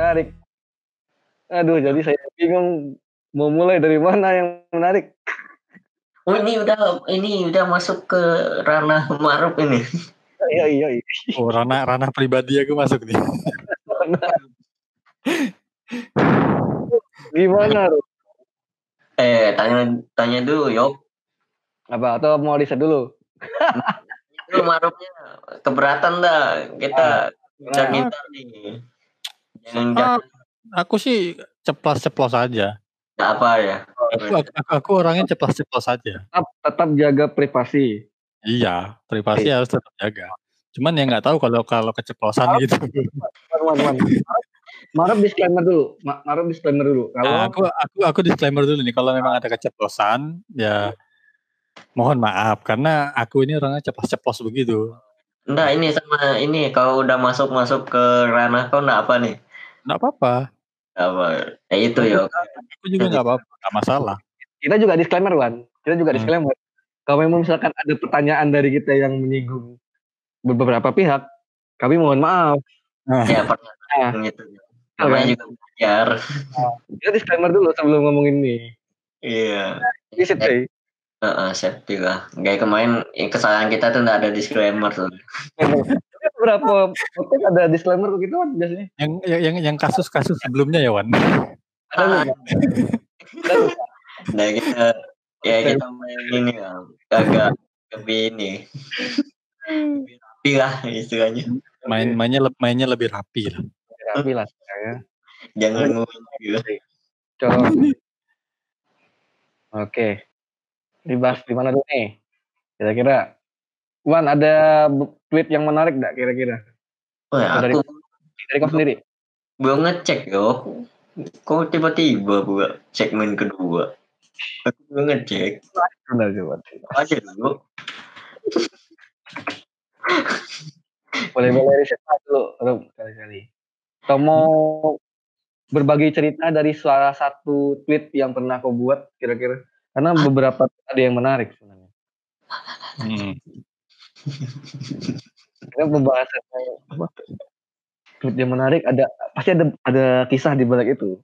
menarik. Aduh, jadi saya bingung mau mulai dari mana yang menarik. Oh ini udah ini udah masuk ke ranah Maruf ini. Iya iya iya. Oh, ranah ranah pribadi aku masuk nih. Gimana, Rup? Eh tanya tanya dulu Yok. Apa atau mau riset dulu? Itu Marufnya keberatan dah kita Nah, kita nih. Ah, aku sih ceplos-ceplos aja. apa ya. Aku, aku, aku orangnya ceplos-ceplos aja. tetap tetap jaga privasi. Iya, privasi harus tetap jaga. Cuman ya nggak tahu kalau kalau keceplosan gitu. Wan, wan, wan. Maruf disclaimer dulu. Ma- Maruf disclaimer dulu. Kalau Nah, aku aku aku disclaimer dulu nih kalau memang ada keceplosan ya mohon maaf karena aku ini orangnya ceplos-ceplos begitu. Enggak ini sama ini kalau udah masuk masuk ke ranah kau enggak apa nih? Nggak apa-apa. Apa? Ya itu Yok. Aku juga nggak apa-apa, nggak masalah. kita juga disclaimer, Wan. Kita juga Hmm. disclaimer. Kalau memang misalkan ada pertanyaan dari kita yang menyinggung beberapa pihak, kami mohon maaf. Ya pernah gitu. Namanya juga belajar. Kita disclaimer dulu sebelum ngomongin ini. Iya. Visit deh. Heeh, safety lah. Kayak kemarin eh, kesalahan kita tuh enggak ada disclaimer tuh. Beberapa podcast ada disclaimer begitu kan biasanya. Yang yang yang, yang kasus-kasus sebelumnya ya Wan. Ada. Nah kita ya kita main ini lah. Agak lebih ini. Lebih rapi lah istilahnya. Main mainnya mainnya lebih rapi lah. Rapi lah saya. Jangan ngomong gitu. Coba. Oke. Dibahas di mana dulu nih? Kira-kira. Wan, ada tweet yang menarik gak kira-kira? Wah, Dari- aku Dari kau sendiri? belum ngecek yo. Kok tiba-tiba buka segmen kedua? Aku belum ngecek. Benar coba. Aja dulu. Boleh-boleh riset dulu, Rum, kali-kali. Atau mau berbagi cerita dari salah satu tweet yang pernah kau buat kira-kira? Karena beberapa ada yang menarik sebenarnya. Hmm. Karena pembahasan yang apa, tweet yang menarik ada pasti ada ada kisah di balik itu.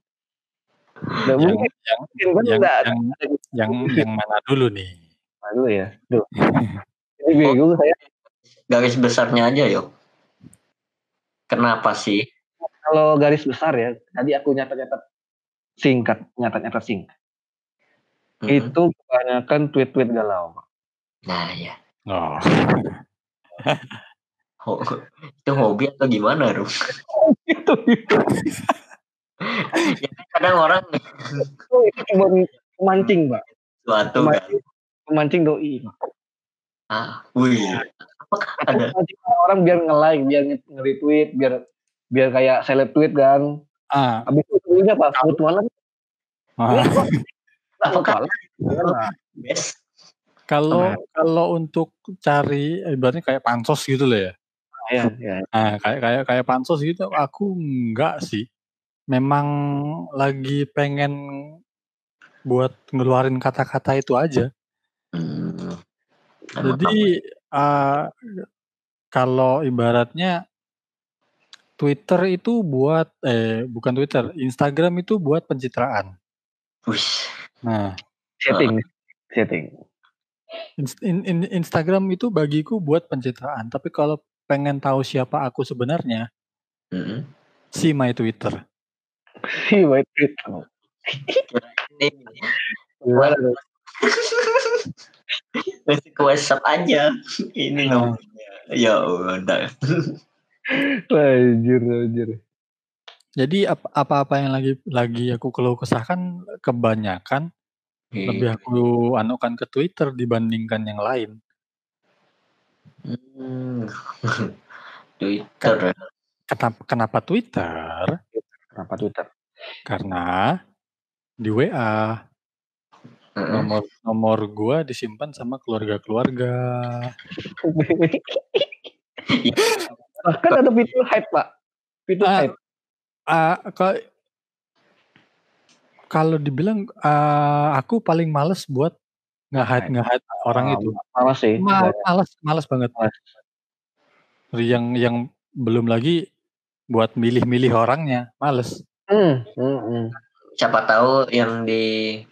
Yang, mungkin, yang, mungkin kan yang, nggak ada yang, yang, yang mana dulu nih? dulu ya. Duh. Ini bingung saya. Garis besarnya aja yo. Kenapa sih? Kalau garis besar ya, tadi aku nyatat-nyatat singkat, nyatat-nyatat singkat. Mm-mm. Itu kebanyakan tweet-tweet galau. Nah ya. Oh. Ho- itu hobi atau gimana, Rum? itu itu ya, kan kadang orang itu cuma pemancing, Mbak. suatu kan. Pemancing, pemancing doi. Ah, wih. Apakah ada? Orang biar nge-like, biar nge- nge-retweet, biar biar kayak seleb tweet kan. Ah, Habis itu dulunya apa? Mutualan. ah. Apakah Mutualan. best? Kalau kalau untuk cari ibaratnya kayak pansos gitu loh ya. Ya, ya. Nah, kayak kayak kayak pansos gitu aku enggak sih. Memang lagi pengen buat ngeluarin kata-kata itu aja. Hmm. Jadi eh, kalau ibaratnya Twitter itu buat eh bukan Twitter, Instagram itu buat pencitraan. Wih. Nah, Setting. Setting. In- in- Instagram itu bagiku buat pencitraan. Tapi kalau pengen tahu siapa aku sebenarnya, Mm-mm. see my Twitter. Ini Gimana tuh? Masih ke WhatsApp aja. Ini Nah. nomornya. Ya udah. Anjir, anjir. Jadi ap- apa-apa yang lagi lagi aku keluh kesahkan kebanyakan lebih aku anukan ke Twitter dibandingkan yang lain. Hmm. Twitter. Kenapa, kenapa Twitter? Kenapa Twitter? Karena di WA Mm-mm. nomor nomor gua disimpan sama keluarga-keluarga. Bahkan ada fitur hype, Pak. Fitur Ah, hype. Ah, ka- kalau dibilang ah, aku paling males buat nge-hide orang itu. Malah sih. Ma- Males, males banget. Males. Yang yang belum lagi buat milih-milih orangnya, males. Hmm, hmm, hmm. Siapa tahu yang di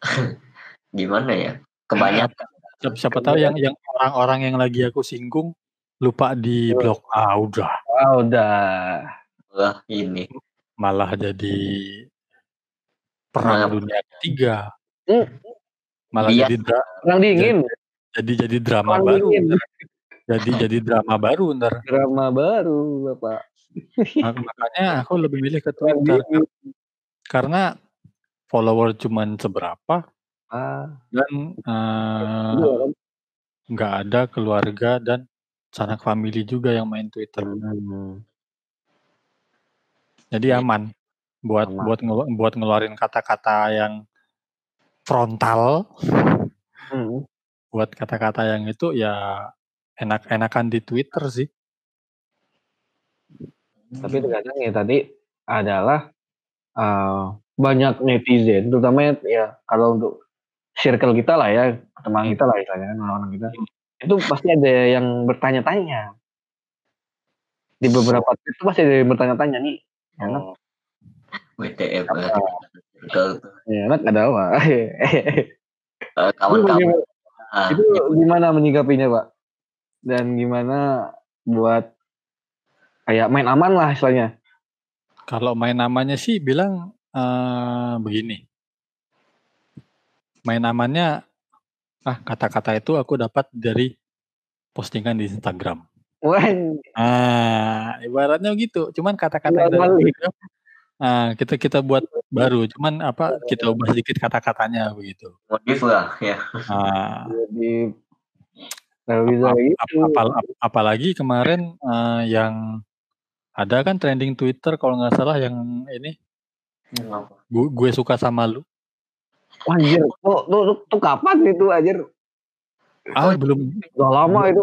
gimana ya? Kebanyakan. Siapa, siapa tahu yang yang orang-orang yang lagi aku singgung lupa di blok. Ah, udah. Ah, udah. Wah, ini. Malah jadi perang Malah- dunia ketiga. Hmm. Malah Iya. jadi dra- Perang dingin. jadi jadi drama Perang baru. dingin. Jadi jadi drama baru ntar. Drama baru, Bapak. Mak- Makanya aku lebih milih ke Twitter karena follower cuman seberapa Ah, dan eh, iya kan? nggak ada keluarga dan sanak family juga yang main Twitter. Hmm. Jadi aman buat Aman. buat ngelu- buat ngeluarin kata-kata yang frontal, Hmm. buat kata-kata yang itu ya enak-enakan di Twitter sih. Tapi terkadang ya tadi adalah eh, banyak netizen, terutama ya kalau untuk circle kita lah ya, teman kita lah istilahnya orang-orang kita, itu pasti ada yang bertanya-tanya. Di beberapa itu pasti ada yang bertanya-tanya nih, Oh, WTF. Apa? Circle. enak ada apa? Eh, Itu Kawan-kawan. Ah, itu gimana menyikapinya pak? Dan gimana buat kayak main aman lah istilahnya. Kalau main namanya sih bilang eh, begini. Main amannya ah kata-kata itu aku dapat dari postingan di Instagram. Wah, Ah, ibaratnya gitu. Cuman kata-kata dari. Instagram, ah, kita kita buat baru. Cuman apa kita ubah sedikit kata-katanya begitu. modif lah ya. Ah, jadi nggak bisa ap- ap- apal- ap- apalagi kemarin eh, yang ada kan trending Twitter kalau nggak salah yang ini gue, gue suka sama lu. Anjir, tuh, tuh, tuh, tuh kapan itu anjir? Ah belum Udah lama itu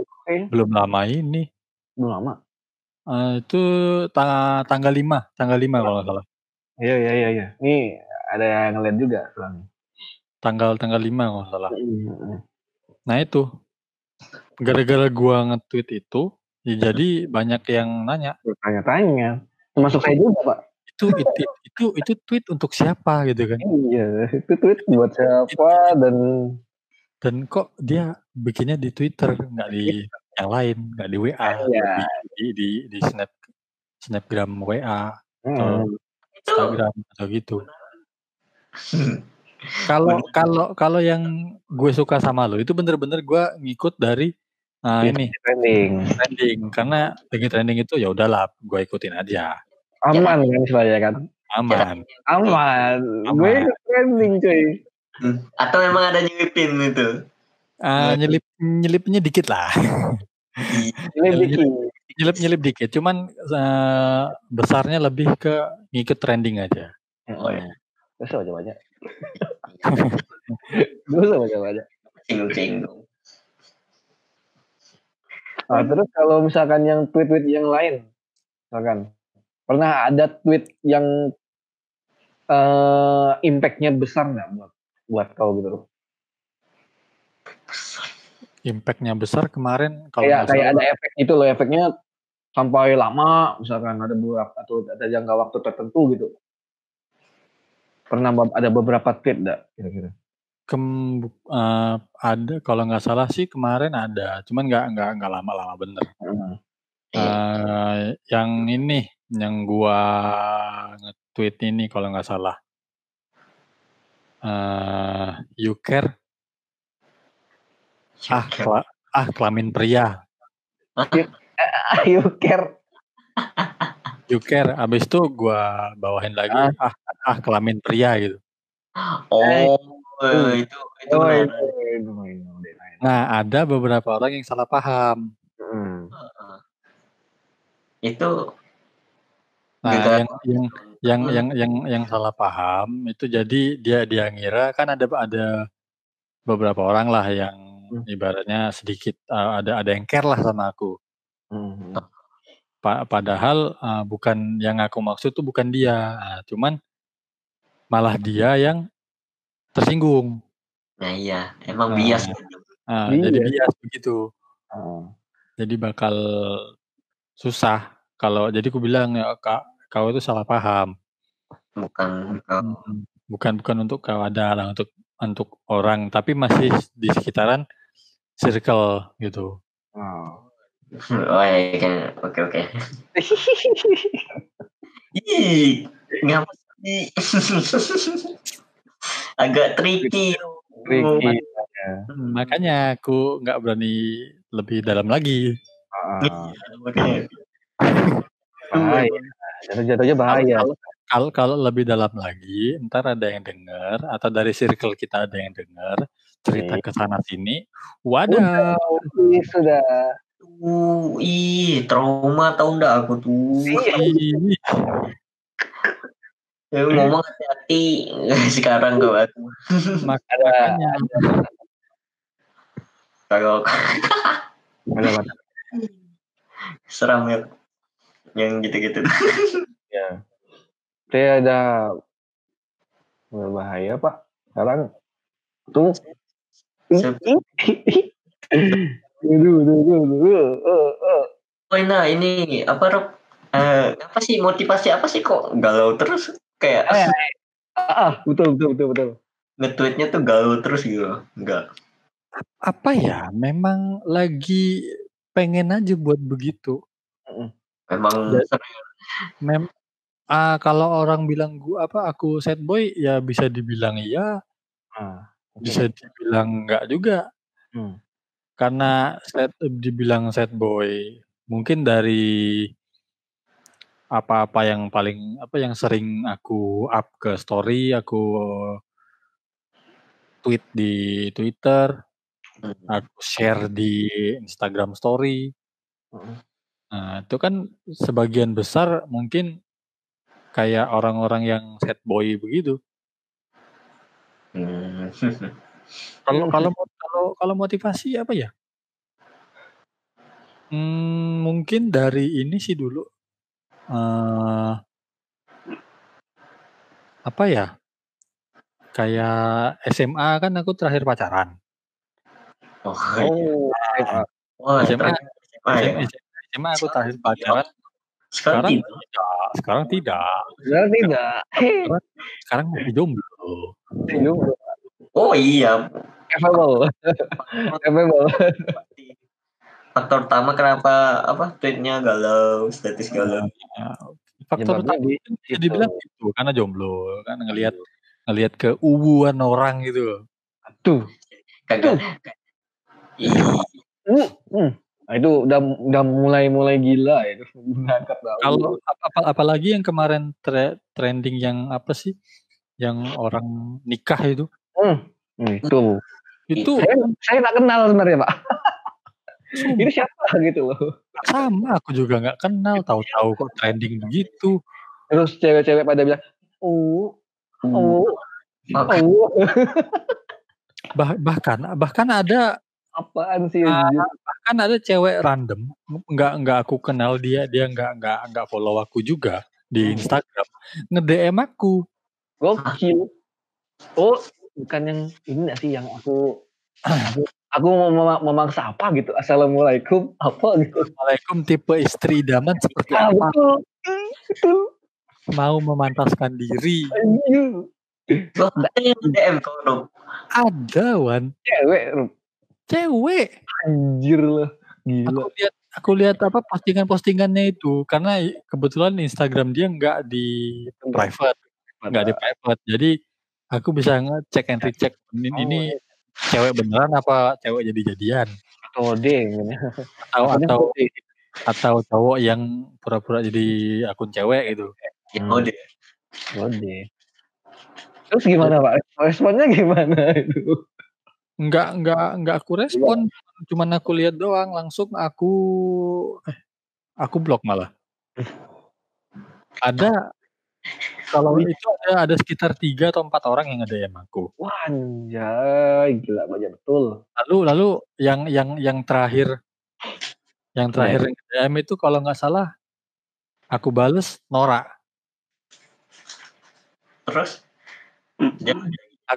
belum lama ini. Belum lama. Eh, itu ta- tanggal 5, tanggal 5 kalau nggak salah. Iya, iya, iya, iya. Ini ada yang ngeliat juga soalnya. Tanggal tanggal 5 kalau nggak salah. Mm, Nah itu gara-gara gua nge-tweet itu ya jadi banyak yang nanya Bertanya-tanya. Termasuk saya juga, Pak. itu itu itu, itu tweet untuk siapa gitu kan. Iya, itu tweet buat siapa dan Dan kok dia bikinnya di Twitter nggak di yang lain, nggak di WA, Iya. di, di di snap snapgram WA Hmm, Instagram atau gitu. Kalau kalau kalau yang gue suka sama lo itu bener-bener gua ngikut dari nah ini trending. trending karena lagi trending itu ya udahlah gue ikutin aja Aman kan istilahnya kan? aman Aman. Aman. Gue ikut trending, cuy. Atau memang ada nyelipin itu. Ah, nyelip nyelipnya dikit lah Lebih nyelip nyelip dikit cuman eh, besarnya lebih ke ngikut trending aja Oh ya. Gue sama banyak. Gue sama banyak. Singgung-singgung. Nah, terus kalau misalkan yang tweet-tweet yang lain, misalkan pernah ada tweet yang eh impact-nya besar nggak buat buat kau gitu loh? Impactnya besar kemarin kalau Kayak nggak kayak ada efek gitu loh, efeknya sampai lama, misalkan ada beberapa atau ada jangka waktu tertentu gitu. Pernah ada beberapa tweet nggak kira-kira? kem- eh, ada kalau nggak salah sih kemarin ada cuman nggak nggak nggak lama-lama bener Hmm. Eh, yang ini yang gua nge-tweet ini kalau nggak salah eh you care ah kela- ah kelamin pria Ayo care. you care abis itu gua bawahin lagi ah ah kelamin pria gitu Oh, itu itu Oh, benar. itu, itu, itu, itu. nah ada beberapa orang yang salah paham Hmm. Itu nah Gitu. yang yang yang yang yang yang salah paham itu jadi dia dia ngira kan ada ada beberapa orang lah yang Hmm. ibaratnya sedikit eh, ada ada yang care lah sama aku Hmm. Pa- padahal eh, bukan yang aku maksud tuh bukan dia Nah, cuman malah dia yang tersinggung Nah iya, emang Nah. bias. Nah, Iya. jadi bias begitu Ah. jadi bakal susah kalau jadi aku bilang ya kak kau itu salah paham. Bukan oh, Hmm, bukan bukan untuk kau ada lah untuk untuk orang tapi masih di sekitaran circle gitu. Oh. oh ya kan oke oke. Ih, ngapa sih? Agak tricky. Tricky. Hmm, makanya aku nggak berani lebih dalam lagi. Ah, Makanya. bahaya. Jatuh-jatuhnya bahaya. Kalau kalau kalau lebih dalam lagi, ntar ada yang dengar atau dari circle kita ada yang dengar cerita Iya. ke sana sini. Wadah. Ih, sudah. Uh, ih, trauma tau nggak aku tuh. Ya, ngomong hati-hati sekarang kau aku. makanya Kalau ada, ada. seram ya. Yang gitu-gitu. Ya. Saya ada berbahaya pak. Sekarang tuh. Aduh, aduh, aduh. Oh, nah ini apa Rob? Eh, apa sih motivasi apa sih kok galau terus kayak Eh, Ah, ah, betul, betul, betul, betul. nge-tweetnya tuh galau terus gitu. Enggak. apa ya? Memang lagi pengen aja buat begitu. Memang. Mem ah, kalau orang bilang gua apa aku sad boy ya bisa dibilang iya, Ah, oke. bisa dibilang enggak juga. Hmm. Karena sad dibilang sad boy mungkin dari apa-apa yang paling apa yang sering aku up ke story, aku tweet di Twitter, Hmm. aku share di Instagram story. Heeh. Nah, itu kan sebagian besar mungkin kayak orang-orang yang sad boy begitu. Hmm. Kalau kalau mo- kalau kalau motivasi apa ya? Hmm, mungkin dari ini sih dulu. eh apa ya? Kayak SMA kan aku terakhir pacaran. Oh, iya. Oh, SMA. SMA, SMA. SMA, aku terakhir pacaran. Sekarang Sekarang tidak. tidak. Sekarang tidak. Sebenarnya tidak. Sekarang masih jomblo. Senyum. Oh iya. Capable. Capable. Faktor utama kenapa apa tweetnya galau, status galau. Ya, faktor utama situ. dibilang itu karena jomblo kan ngelihat ngelihat keuuan orang gitu. Tuh. Kagak. Ih, Uh, hmm. Nah, itu udah udah mulai mulai gila ya itu. Kalau ap- apa- apalagi yang kemarin tre- trending yang apa sih? Yang orang nikah itu. Hmm, itu. Itu Saya saya tak kenal sebenarnya pak. Ini siapa gitu loh. sama aku juga nggak kenal tahu-tahu kok trending begitu. Terus cewek-cewek pada bilang, oh, oh, Oke. oh, Bah- bahkan bahkan ada apaan sih? Anjir? bahkan ada cewek random nggak nggak aku kenal dia dia nggak nggak nggak follow aku juga di Hmm. Instagram nge DM aku Gokil. Oh, bukan yang ini nggak sih yang aku aku, aku mau mema- memaksa apa gitu. Assalamualaikum apa gitu. Assalamualaikum tipe istri idaman seperti Ah, apa betul. Betul. mau memantaskan diri Anjir. Loh, ada yang DM kau ada wan Cewek, Rup. cewek anjir lah. Gila. aku lihat aku lihat apa postingan-postingannya itu karena kebetulan Instagram dia nggak di private nggak di private jadi aku bisa ngecek and recheck ini, Oh, ini cewek beneran apa cewek jadi jadian Kode. atau Maksudnya atau kode. atau cowok yang pura-pura jadi akun cewek gitu Hmm. udah. Kode. Terus gimana Pak? Responnya gimana itu? nggak nggak nggak aku respon cuman aku lihat doang langsung aku eh aku blok malah ada kalau itu ada ada sekitar tiga atau empat orang yang ada DM aku. Wah anjay, gila banyak betul. lalu lalu yang yang yang terakhir yang terakhir yang DM itu kalau nggak salah aku bales Nora. Terus?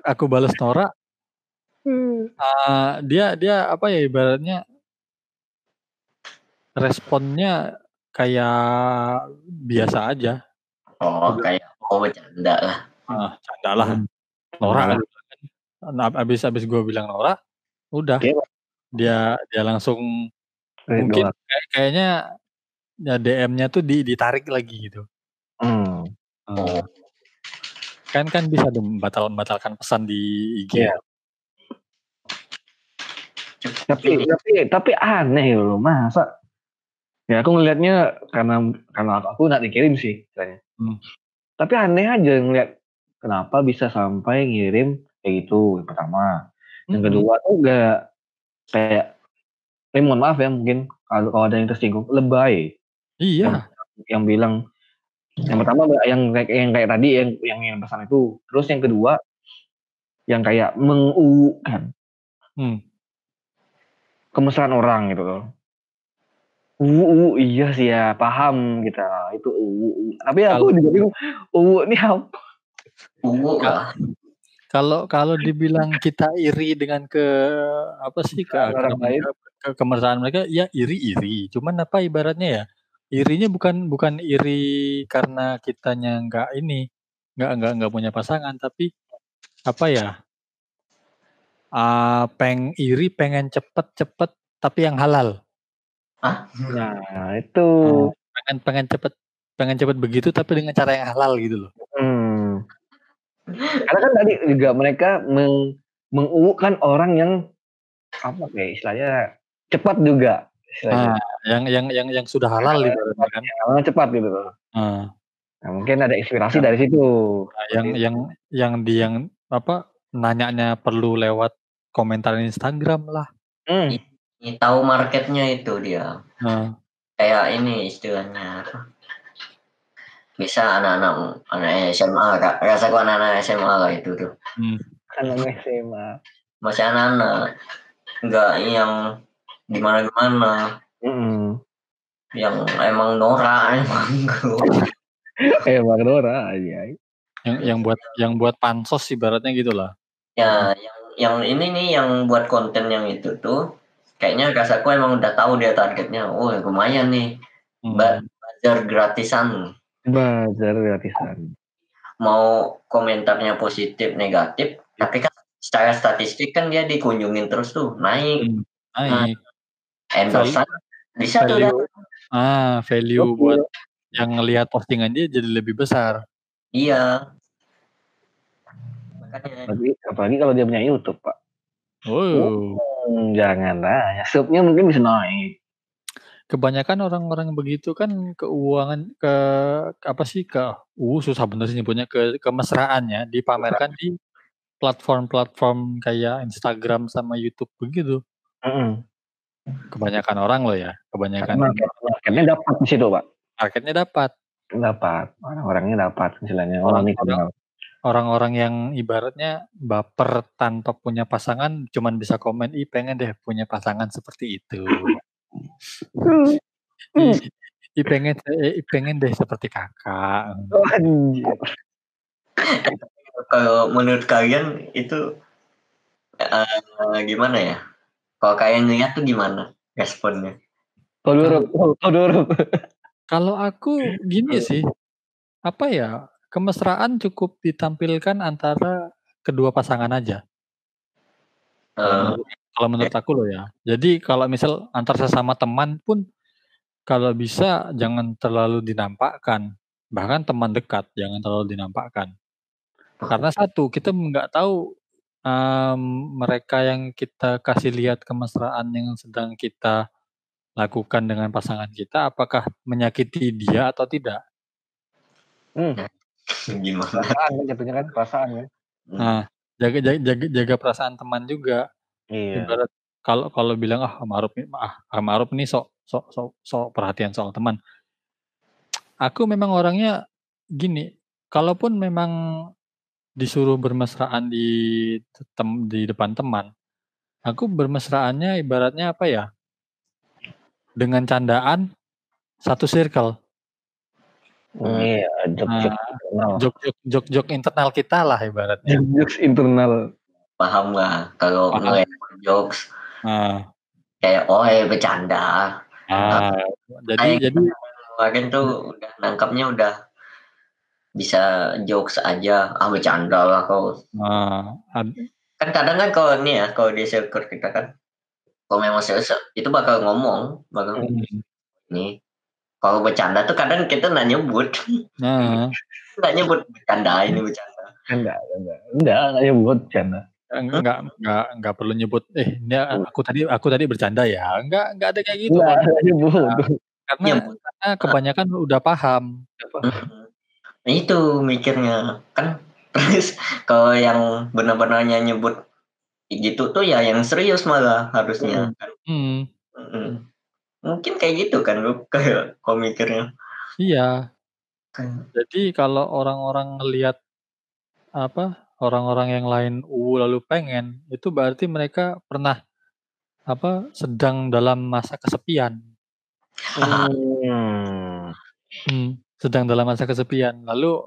Aku bales Nora. Eh, dia dia apa ya ibaratnya responnya kayak biasa aja. Oh, Udah. kayak oh bercanda lah. Ah, canda lah. Hmm. Nora Nah, kan. Nah, abis abis gue bilang Nora, udah Oke. dia dia langsung Ridwan. mungkin kayak, kayaknya ya DM-nya tuh di, ditarik lagi gitu. Hmm. Hmm. Oh, Kan kan bisa dong batal batalkan pesan di IG. Iya. Tapi tapi tapi aneh loh masa ya aku ngelihatnya karena karena aku nggak dikirim sih istilahnya. Hmm. Tapi aneh aja ngeliat kenapa bisa sampai ngirim kayak gitu yang pertama. Yang Mm-mm. kedua tuh gak kayak eh, mohon maaf ya mungkin kalau kalau ada yang tersinggung lebay Iya. yang bilang yang pertama yang kayak yang kayak tadi yang yang yang pesan itu terus yang kedua yang kayak menguukan Hmm. kemesraan orang gitu loh. Uwu, uwu, iya sih ya, paham kita itu uwu, uwu. Tapi aku Kalau- juga bingung, uwu ini apa? Uwu lah. Kalau kalau dibilang kita iri dengan ke apa sih ke, Orang lain. ke, ke kemesraan mereka, ya iri-iri. Cuman apa ibaratnya ya? Irinya bukan bukan iri karena kitanya nggak ini, nggak nggak nggak punya pasangan, tapi apa ya? Ah, peng iri pengen cepet-cepet tapi yang halal. Nah, itu. Pengen pengen cepet pengen cepet begitu tapi dengan cara yang halal gitu loh. Hmm. Karena kan tadi juga mereka meng, menguukan orang yang apa kayak istilahnya cepat juga. Istilahnya. Nah, yang yang yang yang sudah halal ibaratnya kan. Cepat gitu loh. Ah. Nah, mungkin ada inspirasi dari situ. Nah, yang yang yang di yang apa nanyanya perlu lewat komentar Instagram lah. Hmm. Ini tahu marketnya itu dia. Nah, Kayak ini istilahnya? Bisa anak-anak anak SMA, Kak. rasa gua anak-anak SMA lah itu tuh. hmm, Anak SMA. Masih anak-anak, nggak yang gimana-gimana, Hmm. yang emang Nora emang Eh, Bang Dora aja. yang yang buat yang buat pansos ibaratnya gitu lah. ya yang yang ini nih yang buat konten yang itu tuh kayaknya rasaku emang udah tahu dia targetnya oh lumayan nih Hmm. Ba- belajar gratisan Bazar gratisan. mau komentarnya positif negatif tapi kan secara statistik kan dia dikunjungin terus tuh naik Naik. endorse bisa tuh dah. ah, value Oke. buat yang ngelihat postingan dia jadi lebih besar. iya makanya Apalagi, apalagi kalau dia punya YouTube, Pak. Oh, Hmm, jangan lah. Subnya mungkin bisa naik. kebanyakan orang-orang begitu kan keuangan ke apa sih ke uh susah bener sih nyebutnya ke kemesraannya dipamerkan di platform-platform kayak Instagram sama YouTube begitu. Mm-mm. Kebanyakan orang loh ya, kebanyakan market- marketnya dapat di situ, Pak. marketnya dapat. Dapat. Orang-orangnya dapat istilahnya. Orang ini kenal. Orang-orang yang ibaratnya baper tanpa punya pasangan cuman bisa komen, ih pengen deh punya pasangan seperti itu. Ih, ih pengen, eh, ih, pengen deh seperti kakak. Anjir. kalau menurut kalian itu eh, gimana ya kalau kalian lihat tuh gimana responnya. Koduruk. Kalau aku gini sih, apa ya, kemesraan cukup ditampilkan antara kedua pasangan aja. Eh, Kalau menurut aku loh ya. Jadi kalau misal antar sesama teman pun kalau bisa jangan terlalu dinampakkan. Bahkan teman dekat jangan terlalu dinampakkan. Karena satu, kita nggak tahu em, mereka yang kita kasih lihat kemesraan yang sedang kita lakukan dengan pasangan kita, apakah menyakiti dia atau tidak. Hmm. gimana Perasaan kan jatuhnya kan perasaan kan. Nah, jaga jaga jaga, jaga perasaan teman juga. Iya. Ibarat kalau kalau bilang ah Ma'ruf nih ah Ma'ruf nih sok sok sok sok perhatian soal teman. Aku memang orangnya gini, kalaupun memang disuruh bermesraan di tem, di depan teman, aku bermesraannya ibaratnya apa ya? Dengan candaan satu circle. Iya, jok-jok internal. Jok-jok jok-jok internal kita lah ibaratnya. Jokes internal. paham lah kalau ngeliat jokes Nah, kayak oh eh bercanda ah, jadi Kayak jadi kemarin tuh udah nangkapnya udah bisa jokes aja ah bercanda lah kau Nah, ad- kan kadang kan kalau ini ya kalau di circle kita kan kalau memang serius itu bakal ngomong bakal Hmm. ini kalau bercanda tuh kadang kita nggak nyebut nah, nggak nyebut bercanda ini bercanda Enggak, enggak. Enggak, enggak nyebut canda. enggak enggak enggak perlu nyebut eh ini aku tadi aku tadi bercanda ya. Enggak enggak ada kayak gitu. Enggak, enggak nyebut. Karena nyebut karena kebanyakan udah paham. Nah, itu mikirnya kan terus kalau yang benar-benarnya nyebut gitu tuh ya yang serius malah harusnya Hmm, Mm. Mungkin kayak gitu kan lu kayak kau mikirnya iya. Kan, Jadi kalau orang-orang ngelihat apa orang-orang yang lain uh lalu pengen itu berarti mereka pernah apa sedang dalam masa kesepian. Hmm. Hmm, sedang dalam masa kesepian. Lalu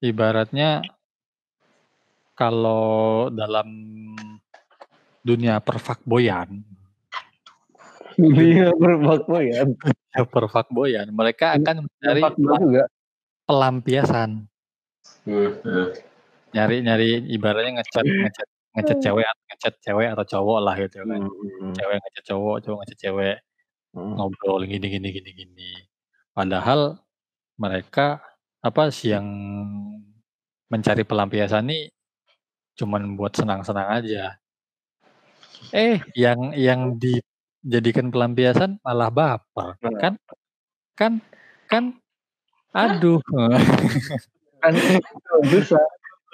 ibaratnya kalau dalam dunia perfakboyan, Dia berbakboyan. ya perfakboyan, mereka akan mencari juga. pelampiasan, Hmm, hmm. nyari-nyari ibaratnya ngechat ngechat ngechat cewek ngechat cewek atau cowok lah gitu kan. Hmm. Cewek ngechat cowok, cowok ngechat cewek, Hmm. ngobrol gini gini gini gini. Padahal mereka apa sih yang mencari pelampiasan nih cuman buat senang-senang aja. Eh, yang yang dijadikan pelampiasan malah baper. Benar. Kan kan kan aduh. Kan susah,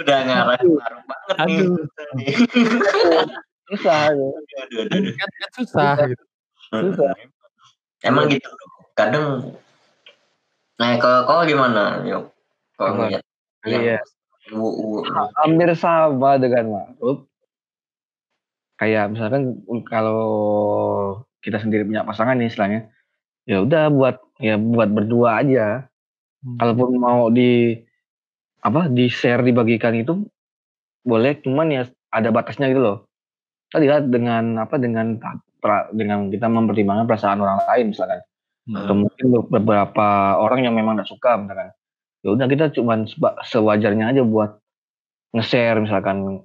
udah ngarang banget nih Aduh. susah. ya. Aduh, aduh, aduh. kan, kan susah gitu. Susah. emang gitu kadang nah kalau kau gimana yuk kalau Apa? ngeliat Iya. Hampir sama dengan Ma'ruf. Kayak misalkan kalau kita sendiri punya pasangan nih istilahnya, ya udah buat ya buat berdua aja. Hmm. Kalaupun mau di apa di share dibagikan itu boleh, cuman ya ada batasnya gitu loh. Tadi ya dengan apa dengan pra- dengan kita mempertimbangkan perasaan orang lain misalkan. atau Hmm. mungkin beberapa orang yang memang tidak suka misalkan ya udah kita cuman sewajarnya aja buat nge-share misalkan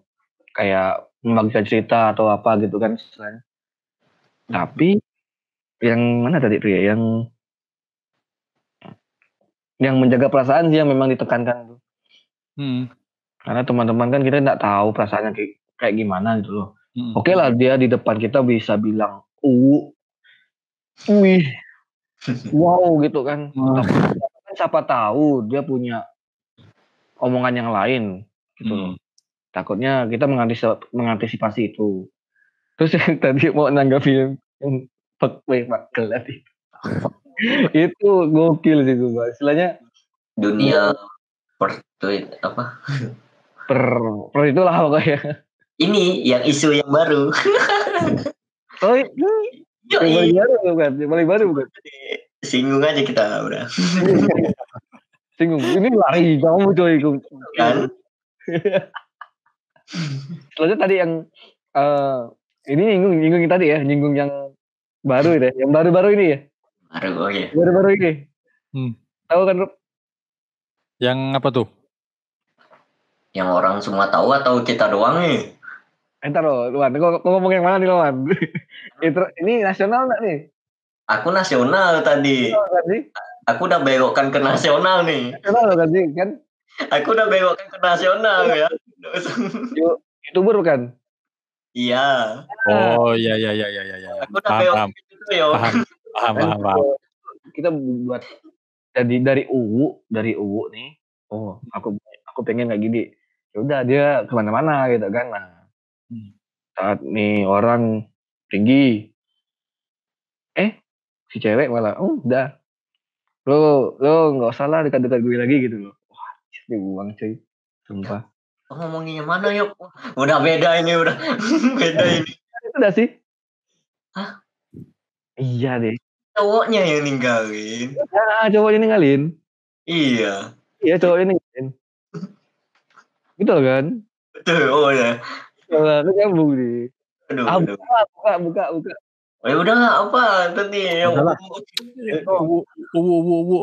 kayak membagikan cerita atau apa gitu kan istilahnya. tapi yang mana tadi ya yang yang menjaga perasaan sih yang memang ditekankan tuh. Hmm. karena teman-teman kan kita nggak tahu perasaannya kayak, kayak gimana gitu loh Hmm. oke lah dia di depan kita bisa bilang uh wih wow gitu kan Hmm. Kan siapa tahu dia punya omongan yang lain gitu loh. Takutnya kita mengantisipasi, mengantisipasi itu. Terus yang tadi mau nanggapi yang, yang fuck boy makel tadi. itu gokil sih gue, Mbak. Istilahnya dunia per tweet apa per, per itulah pokoknya. ini yang isu yang baru Oh, itu yang paling Yoi. baru bukan? Yang paling baru bukan? singgung aja kita udah Singgung. Ini lari kamu coy. kan Selanjutnya tadi yang eh ini nyinggung nyinggung tadi ya, nyinggung yang baru itu ya, yang baru-baru ini ya, baru oh ya baru-baru ini. Hmm. Tahu kan Rob? Yang apa tuh? yang orang semua tahu atau kita doang nih Entar loh, Luan. Kau, kau ngomong yang mana nih, Luan? Ini nasional nggak nih? aku nasional tadi Nasional kan sih? aku udah belokkan ke nasional nih Nasional loh kan sih? Kan aku udah belokkan ke nasional ya youtuber kan? iya Oh iya iya iya iya iya. aku udah Paham, belokkan paham, yo paham, paham, paham, paham. Kita buat jadi dari UU, dari UU nih. Oh, aku aku pengen kayak gini. Ya udah dia ke mana-mana gitu kan. Nah, Hmm. saat nih orang tinggi, eh si cewek malah, oh udah, lo lo nggak usah lah dekat-dekat gue lagi gitu loh. Wah, dibuang cuy, sumpah. Oh, ngomongin yang mana yuk udah beda ini udah beda ini Itu udah sih. Hah? Iya deh. cowoknya yang ninggalin Ah, cowoknya ninggalin. iya Iya, cowoknya ninggalin. Betul kan? betul oh ya Kalau itu nyambung nih. aduh, Ah, aduh. buka, buka, buka, buka. Oh, ya udah nggak apa tadi yang. Uwu, uwu, uwu,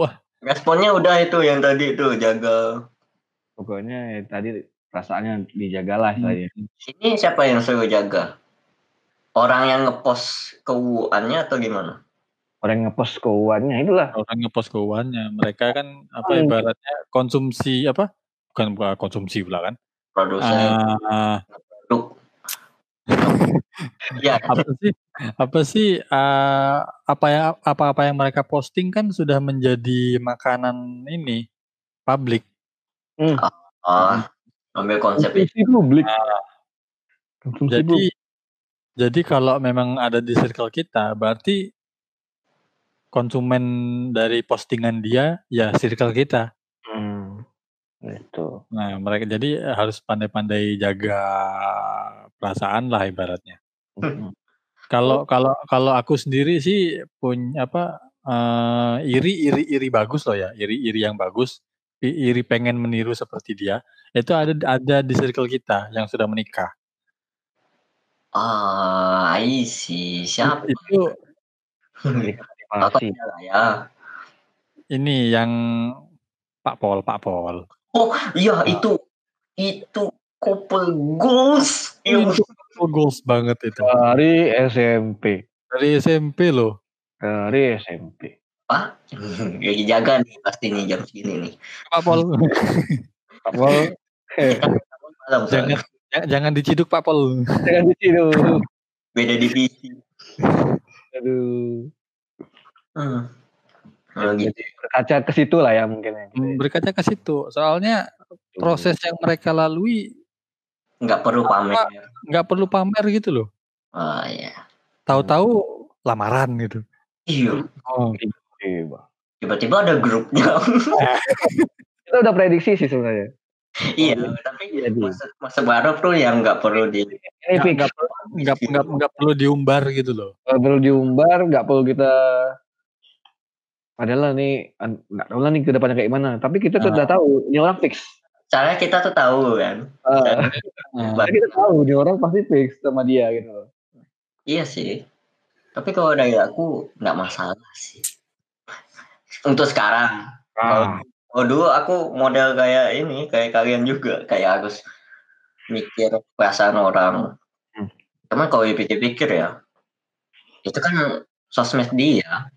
responnya udah itu yang tadi itu jaga. Pokoknya ya, tadi perasaannya dijagalah Hmm. saya. Ini siapa yang suruh jaga? Orang yang ngepost keuannya atau gimana? Orang yang ngepost keuangannya itulah. Orang ngepost keuangannya. Mereka kan apa Hmm. ibaratnya konsumsi apa? Bukan bukan konsumsi pula kan? Produsen Ah, produk. ya, apa sih apa sih eh, apa yang apa apa yang mereka posting kan sudah menjadi makanan ini publik ah, ambil konsep itu. Konsumsi publik. Konsumsi jadi publik. jadi kalau memang ada di circle kita berarti konsumen dari postingan dia ya circle kita Hmm. Itu. nah mereka jadi harus pandai-pandai jaga perasaan lah ibaratnya Hmm. kalau kalau kalau aku sendiri sih punya apa eh, iri iri iri bagus loh ya iri iri yang bagus I- iri pengen meniru seperti dia itu ada ada di circle kita yang sudah menikah Ah, I see. Siapa? itu lah ya. ini yang Pak Pol Pak Pol Oh, iya itu itu couple goals. Itu goals banget itu Dari SMP. dari SMP loh Dari SMP. Pak, lagi jaga nih pasti nih jam segini nih. Pak Pol Pak Pol. eh, Malam jangan jangan diciduk Pak Pol Jangan di situ. beda divisi. Aduh. Hmm. Gitu. Berkaca ke situ lah ya mungkin ya. berkaca ke situ soalnya proses yang mereka lalui Nggak perlu pamer. nggak perlu pamer gitu loh Oh ya. tahu-tahu lamaran gitu Iya. oh Iya. Tiba-tiba ada grupnya. Kita udah prediksi sih sebenarnya. iya, tapi Iya, di. masa, masa baru tuh yang nggak perlu di Ini nggak nggak nggak perlu diumbar gitu loh Nggak perlu diumbar, nggak perlu kita Padahal nih, nggak tahu lah nih ke depannya kayak gimana. Tapi kita tuh Ah. udah tahu, ini orang fix. Caranya kita tuh tahu kan. Ah, Ah, Karena kita tahu, ini orang pasti fix sama dia gitu loh. Iya sih. Tapi kalau dari aku nggak masalah sih. Untuk sekarang. Ah, Oh dulu aku model kayak ini, kayak kalian juga, kayak harus mikir perasaan orang. Hmm. Cuman kalau dipikir-pikir ya, itu kan sosmed dia.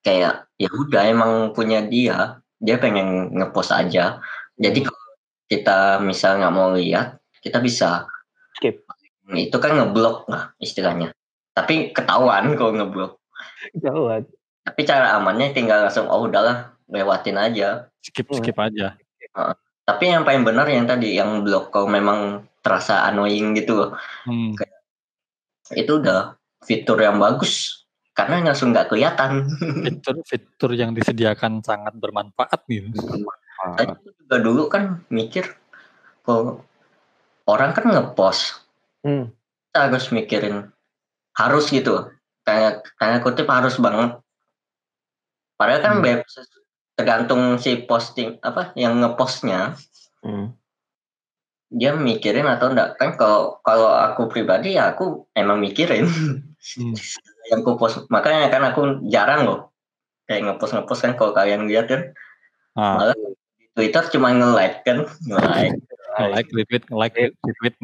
Kayak ya udah emang punya dia, dia pengen ngepost aja. Jadi kalau kita misal nggak mau lihat, kita bisa skip. itu kan ngeblok lah istilahnya. Tapi ketahuan kalau ngeblok. Jauh. Tapi cara amannya tinggal langsung oh udahlah lewatin aja. skip Hmm. skip aja Tapi yang paling benar yang tadi yang blok kalau memang terasa annoying gitu loh. Hmm. Itu udah fitur yang bagus karena langsung nggak kelihatan. fitur fitur yang disediakan sangat bermanfaat gitu Tadi aku juga dulu kan mikir kalau orang kan ngepost Hmm. kita harus mikirin harus gitu kayak kayak kutip harus banget padahal kan Hmm. bebas tergantung si posting apa yang ngepostnya Hmm. dia mikirin atau enggak kan kalau kalau aku pribadi ya aku emang mikirin Hmm. yang aku post makanya kan aku jarang loh kayak ngepost ngepost kan kalau kalian lihat kan ah, malah di Twitter cuma nge-like kan nge-like like retweet like retweet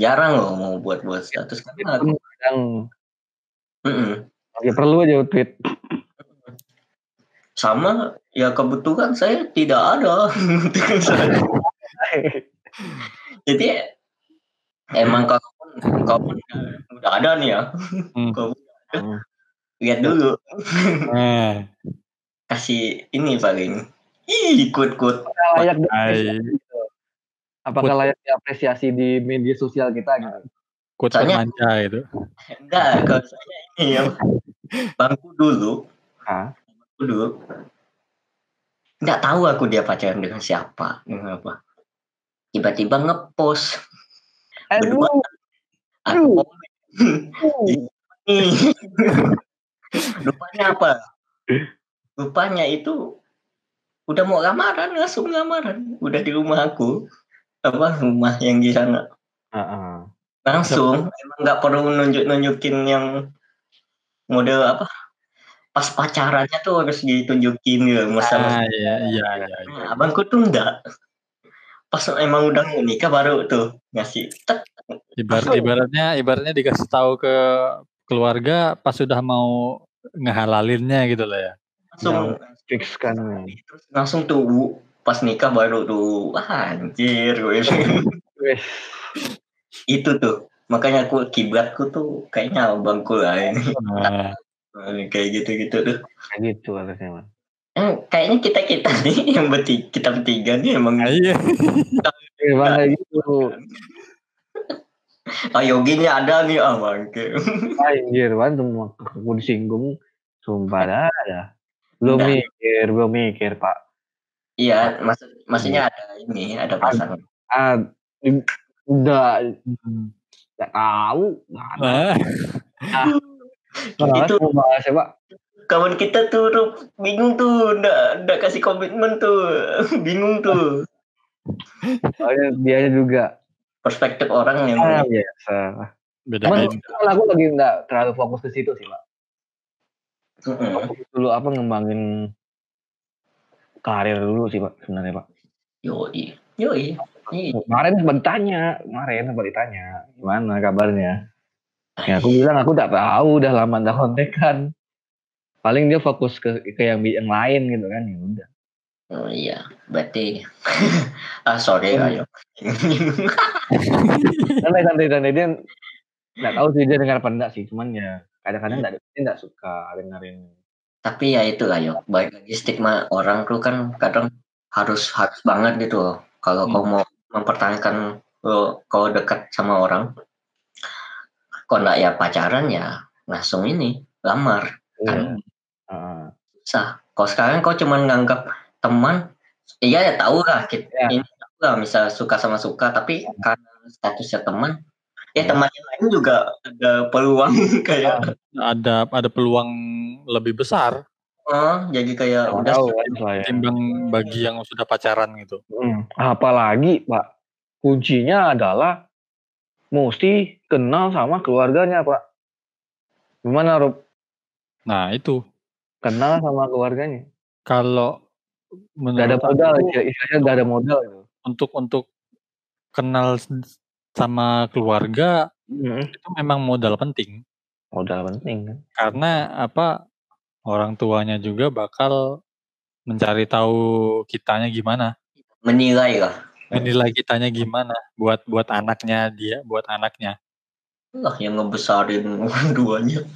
jarang loh mau buat buat status karena aku Yang Mm-mm. lagi perlu aja tweet. Sama ya kebetulan saya tidak ada jadi emang kalau kalau udah ada nih ya Hmm. ada, Hmm. lihat dulu nah kasih ini paling Ih, ikut ikut layak gitu. Apakah layak diapresiasi di media sosial kita gitu? Soalnya- remaja itu enggak kalau saya ini ya bangku dulu Ah. Dulu nggak tahu aku dia pacaran dengan siapa dengan apa tiba-tiba ngepost berdua Aduh. aku Rupanya apa? Rupanya itu udah mau lamaran, langsung lamaran. Udah di rumah aku. Apa rumah yang di sana. Heeh. langsung emang nggak perlu nunjuk nunjukin yang model apa pas pacarannya tuh harus ditunjukin gitu masa Ah, iya, iya, iya. iya. Nah, abangku tuh enggak pas emang udah nikah baru tuh ngasih tek Ibarat, ibaratnya, ibaratnya dikasih tahu ke keluarga pas sudah mau ngehalalinnya gitu lah ya. langsung fix kan terus langsung tuh pas nikah baru tuh wah anjir gue Wes. itu tuh makanya aku kiblatku tuh kayaknya abangku lah ini Nah, kayak gitu gitu tuh. Kayak gitu harusnya man Eh, kayaknya kita kita nih yang bertiga kita bertiga nih emang. Nah, iya. Emang kayak gitu? ah yoginya ada nih ah bangke. Anjir man semua aku disinggung. Sumpah dah dah belum Nah. mikir belum mikir pak. Iya maksud maksudnya ada ini ada pasangan. Ah udah. Hmm. nggak tahu nggak ada. Nah, Nah, itu bahas ya pak kawan kita tuh, tuh bingung tuh ndak ndak kasih komitmen tuh. Bingung tuh. Soalnya dia juga. Perspektif orang yang ah, biasa. Cuman beda-beda. kalau aku lagi nggak terlalu fokus ke situ sih pak. Mm-mm. fokus dulu apa ngembangin karir dulu sih pak sebenarnya pak. Yoi yoi kemarin sempat ditanya kemarin sempat ditanya gimana kabarnya ya aku bilang aku tak tahu udah lama tak kontekan paling dia fokus ke ke yang yang lain gitu kan ya udah. Oh iya berarti. Ah sorry Hmm. ayo. Santai santai santai. Dia nggak tahu sih dia dengar apa enggak sih. Cuman ya kadang-kadang nggak dia nggak suka dengerin. Tapi ya itu lah yo baik lagi stigma orang tuh kan kadang harus harus banget gitu. Loh kalau Hmm. kau mau mempertahankan lo kau dekat sama orang kau nggak ya pacaran ya langsung ini lamar Iya. Kan. Heeh. sah kau sekarang kau cuman nganggap teman iya ya tahu lah kita Ya. ini tahu lah misal suka sama suka tapi karena statusnya teman ya Ya. teman yang lain juga ada peluang kayak Ada ada peluang lebih besar oh jadi kayak Nggak udah tahu saya timbang bagi yang sudah pacaran gitu. Hmm, apalagi pak kuncinya adalah mesti kenal sama keluarganya pak. Gimana Rob? Nah, itu. Kenal sama keluarganya. Kalau Gak ada modal, aku, istilahnya istilahnya gak ada modal gitu. untuk untuk kenal sama keluarga Mm, itu memang modal penting. Modal penting kan. karena apa orang tuanya juga bakal mencari tahu kitanya gimana. Menilai lah menilai kitanya gimana? Buat buat anaknya dia buat anaknya? Lah yang ngebesarin duanya.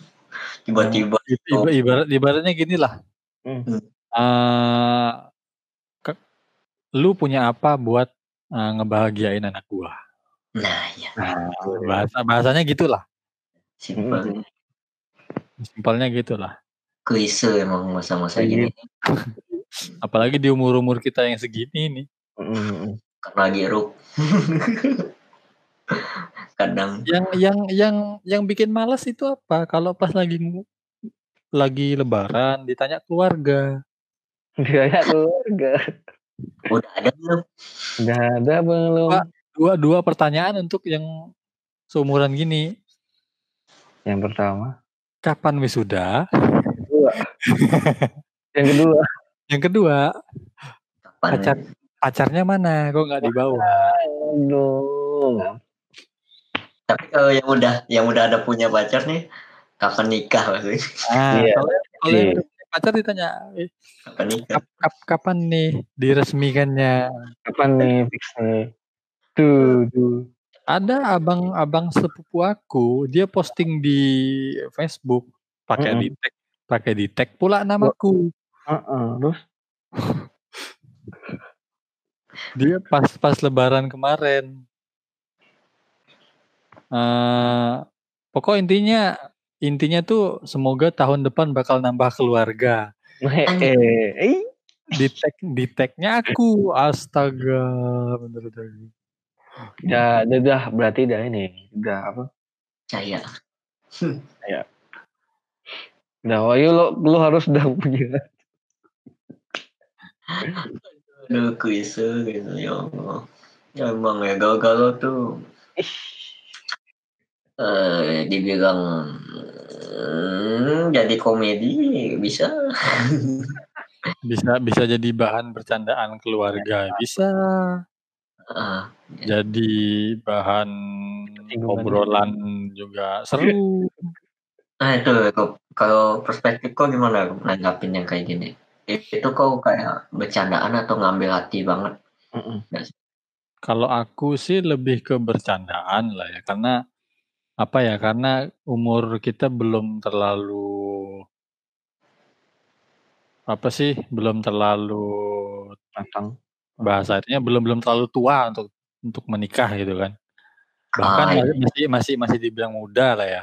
Tiba-tiba Iba- ibarat ibaratnya gini lah. Hmm. Ke- lu punya apa buat eh, ngebahagiain anak gua? Nah ya nah, bahasa bahasanya gitulah. Simpel simpelnya gitulah. Klise emang masa-masa Iya. gini. apalagi di umur umur kita yang segini nih. Mm, mm, mm. Karena geruk kadang yang yang yang yang bikin malas itu apa kalau pas lagi lagi lebaran ditanya keluarga Dia ya keluarga. udah ada belum Gak ada belum. Pak. dua dua pertanyaan untuk yang seumuran gini Yang pertama. kapan wisuda Kedua. yang kedua. yang kedua kapan pacar pacarnya mana kok nggak dibawa Aduh. tapi kalau yang udah yang udah ada punya pacar nih kapan nikah maksudnya nah, Iya. kalau kalau yang Iya. punya pacar ditanya "Eh, kapan nikah kap, kap- kapan nih diresmikannya Kapan nih fix nih? Tuh, tuh. ada abang-abang sepupu aku dia posting di Facebook pakai Mm-mm. di tag pakai di tag pula namaku Heeh, terus dia pas pas lebaran kemarin. Eh pokok intinya intinya tuh semoga tahun depan bakal nambah keluarga. Di tag di tagnya aku. Astaga. Bener bener. Ya, udah, berarti udah ini, udah apa? saya Udah, oh, yuk, lo, lo harus udah punya. Aduh klise gitu ya Allah ya emang ya galau-galau tuh Eh, dibilang hmm, jadi komedi bisa. Bisa bisa jadi bahan bercandaan keluarga, bisa. Heeh. Jadi bahan obrolan juga seru. Nah itu kalau perspektif kok gimana nanggapin yang kayak gini? Itu kok kayak bercandaan atau ngambil hati banget? Kalau aku sih lebih ke bercandaan lah ya, karena apa ya, karena umur kita belum terlalu apa sih, belum terlalu Matang. bahasanya belum belum terlalu tua untuk untuk menikah gitu kan. Bahkan Ah, iya. masih masih masih dibilang muda lah ya.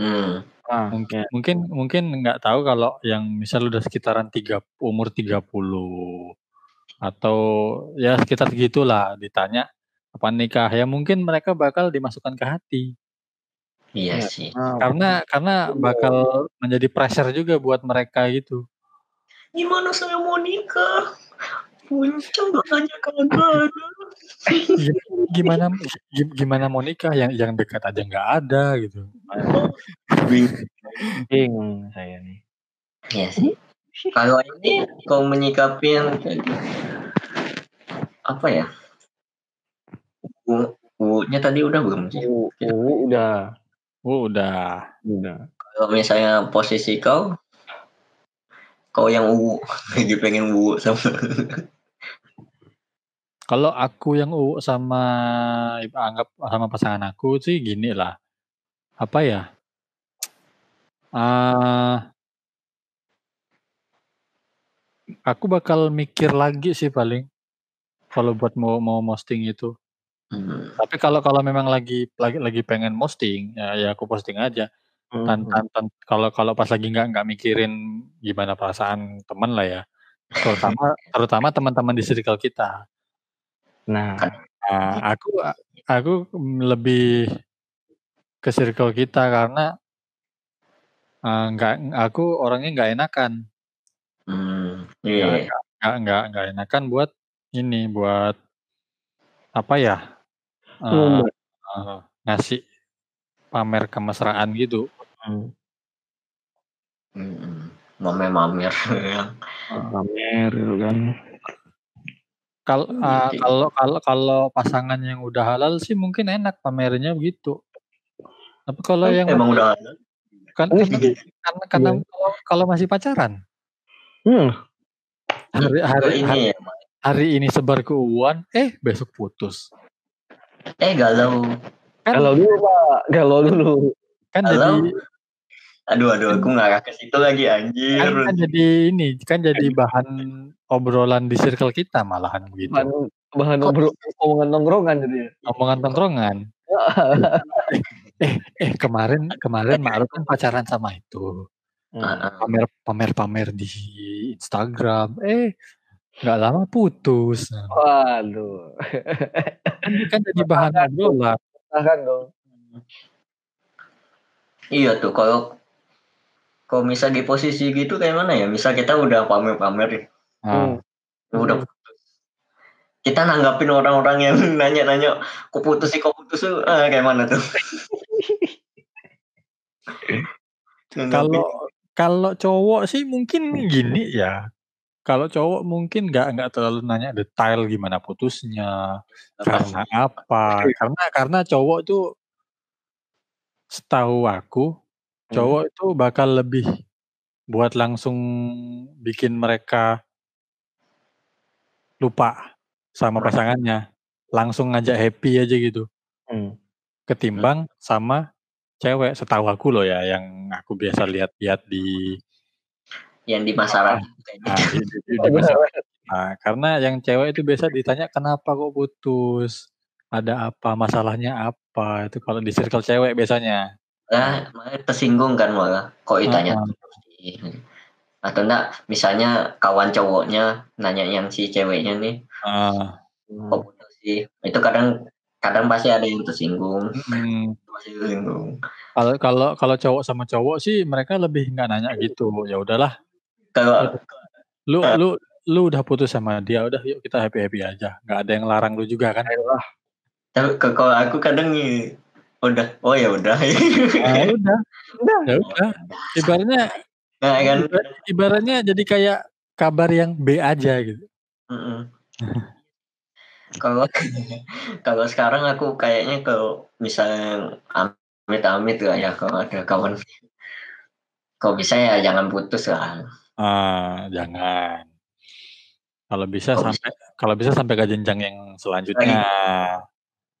Hmm. Ah, Mungkin ya. mungkin mungkin nggak tahu kalau yang misal udah sekitaran tiga umur 30 atau ya sekitar segitulah ditanya apa nikah ya mungkin mereka bakal dimasukkan ke hati Iya Iya. sih. Ah, karena karena bakal menjadi pressure juga buat mereka gitu Gimana saya mau nikah? Puncak aja kagak ada. Ya, gimana gi- gimana mau nikah yang yang dekat aja nggak ada gitu bingung saya nih. Iya sih. Kalau ini kau menyikapi yang kayak gitu, apa ya? U, U-nya tadi udah belum sih? U, U udah, oh, udah udah. Kalau misalnya posisi kau, kau yang U lagi pengen U sama kalau aku yang u sama anggap sama pasangan aku sih gini lah apa ya? Ah aku bakal mikir lagi sih paling kalau buat mau mau posting itu. Hmm. tapi kalau kalau memang lagi lagi lagi pengen posting ya, ya aku posting aja. Tan, Mhm. tan, tan- kalau kalau pas lagi nggak nggak mikirin gimana perasaan teman lah ya. Terutama terutama teman-teman di circle kita. Nah, Nah, aku aku lebih ke circle kita karena eh, nggak aku orangnya nggak enakan Hmm. nggak Iya. nggak nggak nggak enakan buat ini buat apa ya eh, ngumbar. eh, ngasih pamer kemesraan gitu Hmm. Hmm. Mamer-mamer. pamer gitu kan. kalau eh, gitu. kalau kalau kalau pasangan yang udah halal sih mungkin enak pamernya begitu tapi kalau yang Emang masih- udah ada. kan Oh, karena karena, karena kalau, kalau masih pacaran Hmm. hari hari ini hari, ya. hari ini sebar ke Uwan eh besok putus Eh galau. kan Galau dulu pak, galau dulu. kan Galau. jadi Aduh aduh aku ngarah ke situ lagi kan, anjir. kan jadi ini kan jadi bahan obrolan di circle kita malahan begitu Bahan, bahan obrol, omongan nongkrongan jadi. omongan tongkrongan eh eh kemarin kemarin Ma'ruf kan pacaran sama itu Hmm. Ah, ah. pamer pamer pamer di Instagram eh nggak lama putus Nah, Waduh. kan, kan jadi bahan obrolan Tahan dong. Iya tuh kalau kalau misal di posisi gitu kayak mana ya? Misal kita udah pamer-pamer nih, nah, udah putus. Kita nanggapin orang-orang yang nanya-nanya, kok putus sih, kok putus sih, ah, kayak mana tuh? Nanggapin. kalau kalau cowok sih mungkin gini ya. Kalau cowok mungkin nggak nggak terlalu nanya detail gimana putusnya karena apa. Karena karena cowok itu setahu aku cowok itu bakal lebih buat langsung bikin mereka lupa sama pasangannya. Langsung ngajak happy aja gitu. Hmm. ketimbang sama cewek setahu aku loh ya yang aku biasa lihat-lihat di yang di masyarakat Nah, di, di- di masyarakat kita. karena yang cewek itu biasa ditanya kenapa kok putus, ada apa, masalahnya apa, itu kalau di circle cewek biasanya. Lah, malah tersinggung kan malah. Kok ditanya Ah. Atau enggak, misalnya kawan cowoknya nanya yang si ceweknya nih, Ah, kok putus sih? Itu kadang kadang pasti ada yang tersinggung, mm, tersinggung. kalau kalau kalau cowok sama cowok sih mereka lebih nggak nanya gitu. Ya udahlah, Kalau lu lu lu udah putus sama dia, udah yuk kita happy happy aja. Nggak ada yang larang lu juga kan? Ayolah. tapi kalau aku kadang nih udah. Oh ya udah. Udah. Udah. Ya udah. Ibaratnya Nah, kan. iba- ibaratnya jadi kayak kabar yang B aja gitu. Mm-mm. Kalau kalau sekarang aku kayaknya kalau misalnya amit-amit lah ya kalau ada kawan kalau bisa ya jangan putus lah. Ah, jangan. Kalau bisa Kalau sampai kalau bisa sampai ke jenjang yang selanjutnya.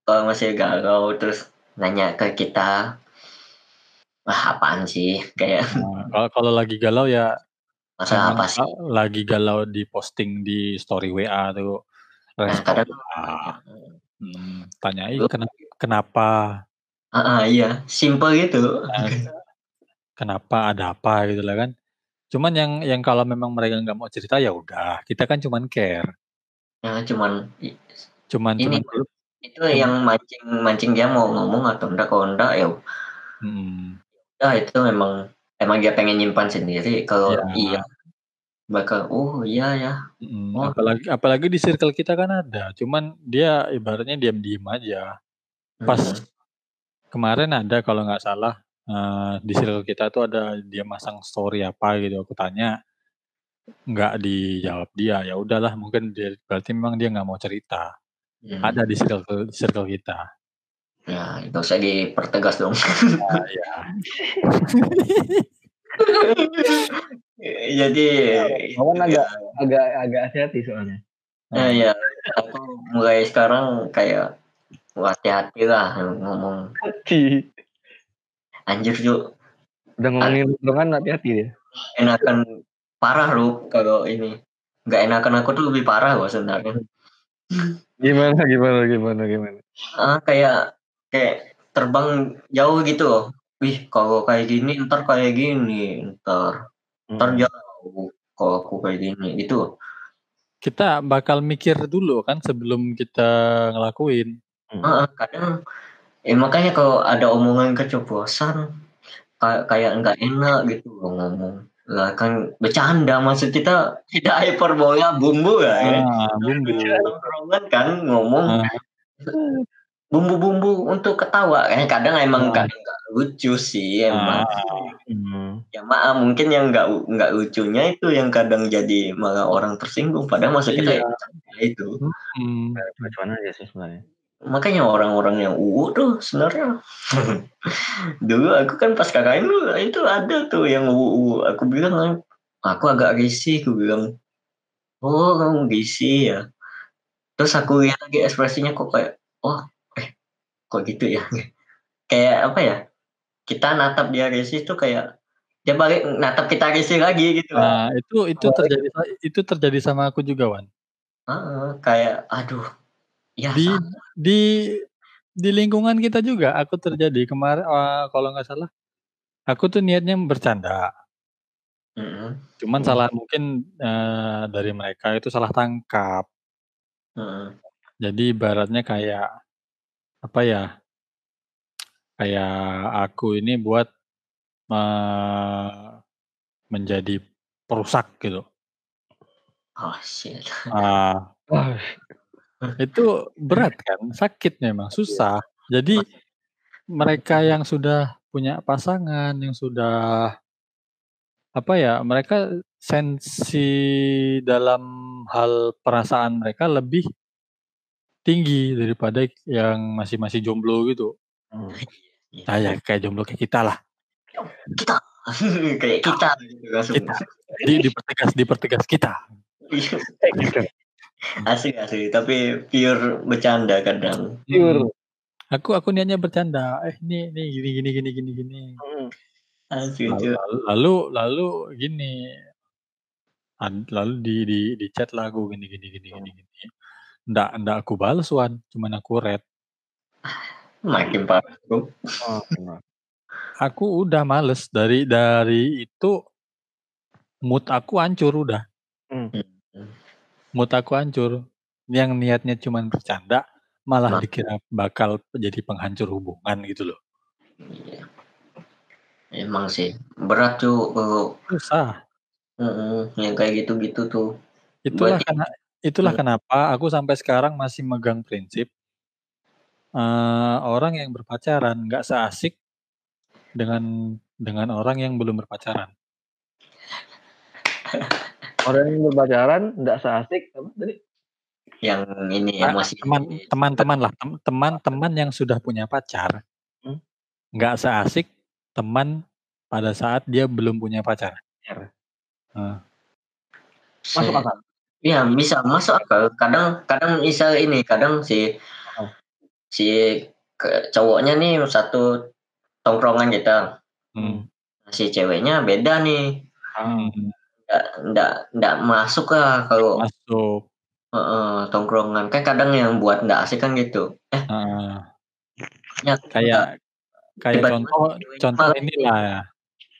Kalau masih galau terus nanya ke kita, wah apaan sih? Kayak Nah, kalau kalau lagi galau ya masa apa sih? lagi galau di posting di story WA tuh Nah, kadang ah, hmm, tanyain kenapa kenapa Ah, ah, iya, simple gitu. Nah, kenapa ada apa gitu lah kan. Cuman yang yang kalau memang mereka nggak mau cerita ya udah, kita kan cuman care. Nah, cuman Cuman ini cuman itu yang mancing mancing dia mau ngomong atau enggak kalau enggak ya hmm, udah itu memang emang dia pengen nyimpan sendiri kalau Ya. iya bakal oh iya ya hmm, Oh. apalagi apalagi di circle kita kan ada. Cuman dia ibaratnya diam-diam aja. Pas Mm-mm. kemarin ada kalau nggak salah eh, di circle kita tuh ada dia masang story apa gitu. Aku tanya nggak dijawab dia. Ya udahlah mungkin dia berarti memang dia nggak mau cerita. Hmm. Ada di circle circle kita. ya nggak usah dipertegas dong Nah, ya. jadi Kawan itu agak ya. agak agak hati-hati soalnya. Nah, ya aku mulai sekarang kayak hati-hati lah ngomong Hati. anjir yuk Udah ngomongin hubungan hati-hati dia. enakan parah lu kalau ini nggak enakan aku tuh lebih parah loh sebenarnya Gimana gimana gimana gimana. ah kayak kayak terbang jauh gitu loh wih kalau kayak gini ntar kayak gini ntar ntar Hmm. jauh kalau aku kayak gini gitu Kita bakal mikir dulu kan sebelum kita ngelakuin. Ah, kadang eh makanya kalau ada omongan keceplosan kayak kayak nggak enak gitu loh ngomong lah kan bercanda maksud kita tidak hyperbola bumbu lah ya Ah, bumbu. Tongkrongan kan ngomong Ah. Bumbu-bumbu untuk ketawa kan kadang emang Ah. kadang nggak lucu sih emang Ah, Hmm. ya maaf mungkin yang nggak nggak lucunya itu yang kadang jadi malah orang tersinggung padahal maksud kita Iya. ya itu hmm. Aja sih sebenarnya. makanya orang-orang yang uu tuh sebenarnya dulu aku kan pas KKN dulu itu ada tuh yang uu aku bilang aku agak risih aku bilang oh kamu risih ya terus aku lihat lagi ekspresinya kok kayak oh kok gitu ya kayak apa ya kita natap dia risih tuh kayak dia balik natap kita risih lagi gitu Nah, itu itu terjadi itu terjadi sama aku juga, Wan. Heeh, kayak aduh ya Di sama. di di lingkungan kita juga aku terjadi kemarin eh, kalau nggak salah aku tuh niatnya bercanda. Mm-mm, Cuman salah mungkin eh, dari mereka itu salah tangkap. mm-mm. Jadi ibaratnya kayak apa ya? Kayak aku ini buat eh, menjadi perusak gitu. oh shit Ah, Wah, itu berat kan, sakit memang, susah. Jadi mereka yang sudah punya pasangan, yang sudah apa ya, mereka sensi dalam hal perasaan mereka lebih tinggi daripada yang masih masih jomblo gitu. hmm. Nah, ya kayak jomblo kayak kita lah. kita kayak kita gitu langsung. Kita. Di, dipertegas, dipertegas kita. Kayak gitu. asli asli tapi pure bercanda kadang Pure. Aku aku niatnya bercanda. Eh ini ini gini gini gini gini gini. Hmm. Lalu itu lalu, lalu gini. Lalu di di di chat lah aku gini gini gini gini gini. Nggak nggak aku balas Wan, cuman aku red. makin parah bro. Oh. Aku udah males dari dari itu mood aku hancur udah. Hmm. Mood aku hancur. Yang niatnya cuman bercanda malah Nah. dikira bakal jadi penghancur hubungan gitu loh. Iya. emang sih berat tuh Susah. mm, yang kayak gitu-gitu tuh Itulah Berarti- karena itulah Hmm. kenapa aku sampai sekarang masih megang prinsip eee, orang yang berpacaran nggak seasik dengan dengan orang yang belum berpacaran. Orang yang berpacaran nggak seasik apa tadi? Yang ini Ah, emosi. teman teman-teman lah, tem teman-teman yang sudah punya pacar, Hmm. nggak seasik teman pada saat dia belum punya pacar. Pacar. Heeh. Masuk akal. Iya bisa masuk akal. Kadang kadang bisa ini, kadang si Oh. si ke cowoknya nih satu tongkrongan kita. Hmm. Si ceweknya beda nih. Hmm. Nggak nggak nggak masuk lah kalau Masuk. heeh, tongkrongan. Kan kadang yang buat nggak asik kan gitu. Eh, Heeh. ya Kayak kayak contoh ceweknya contoh malah inilah ya,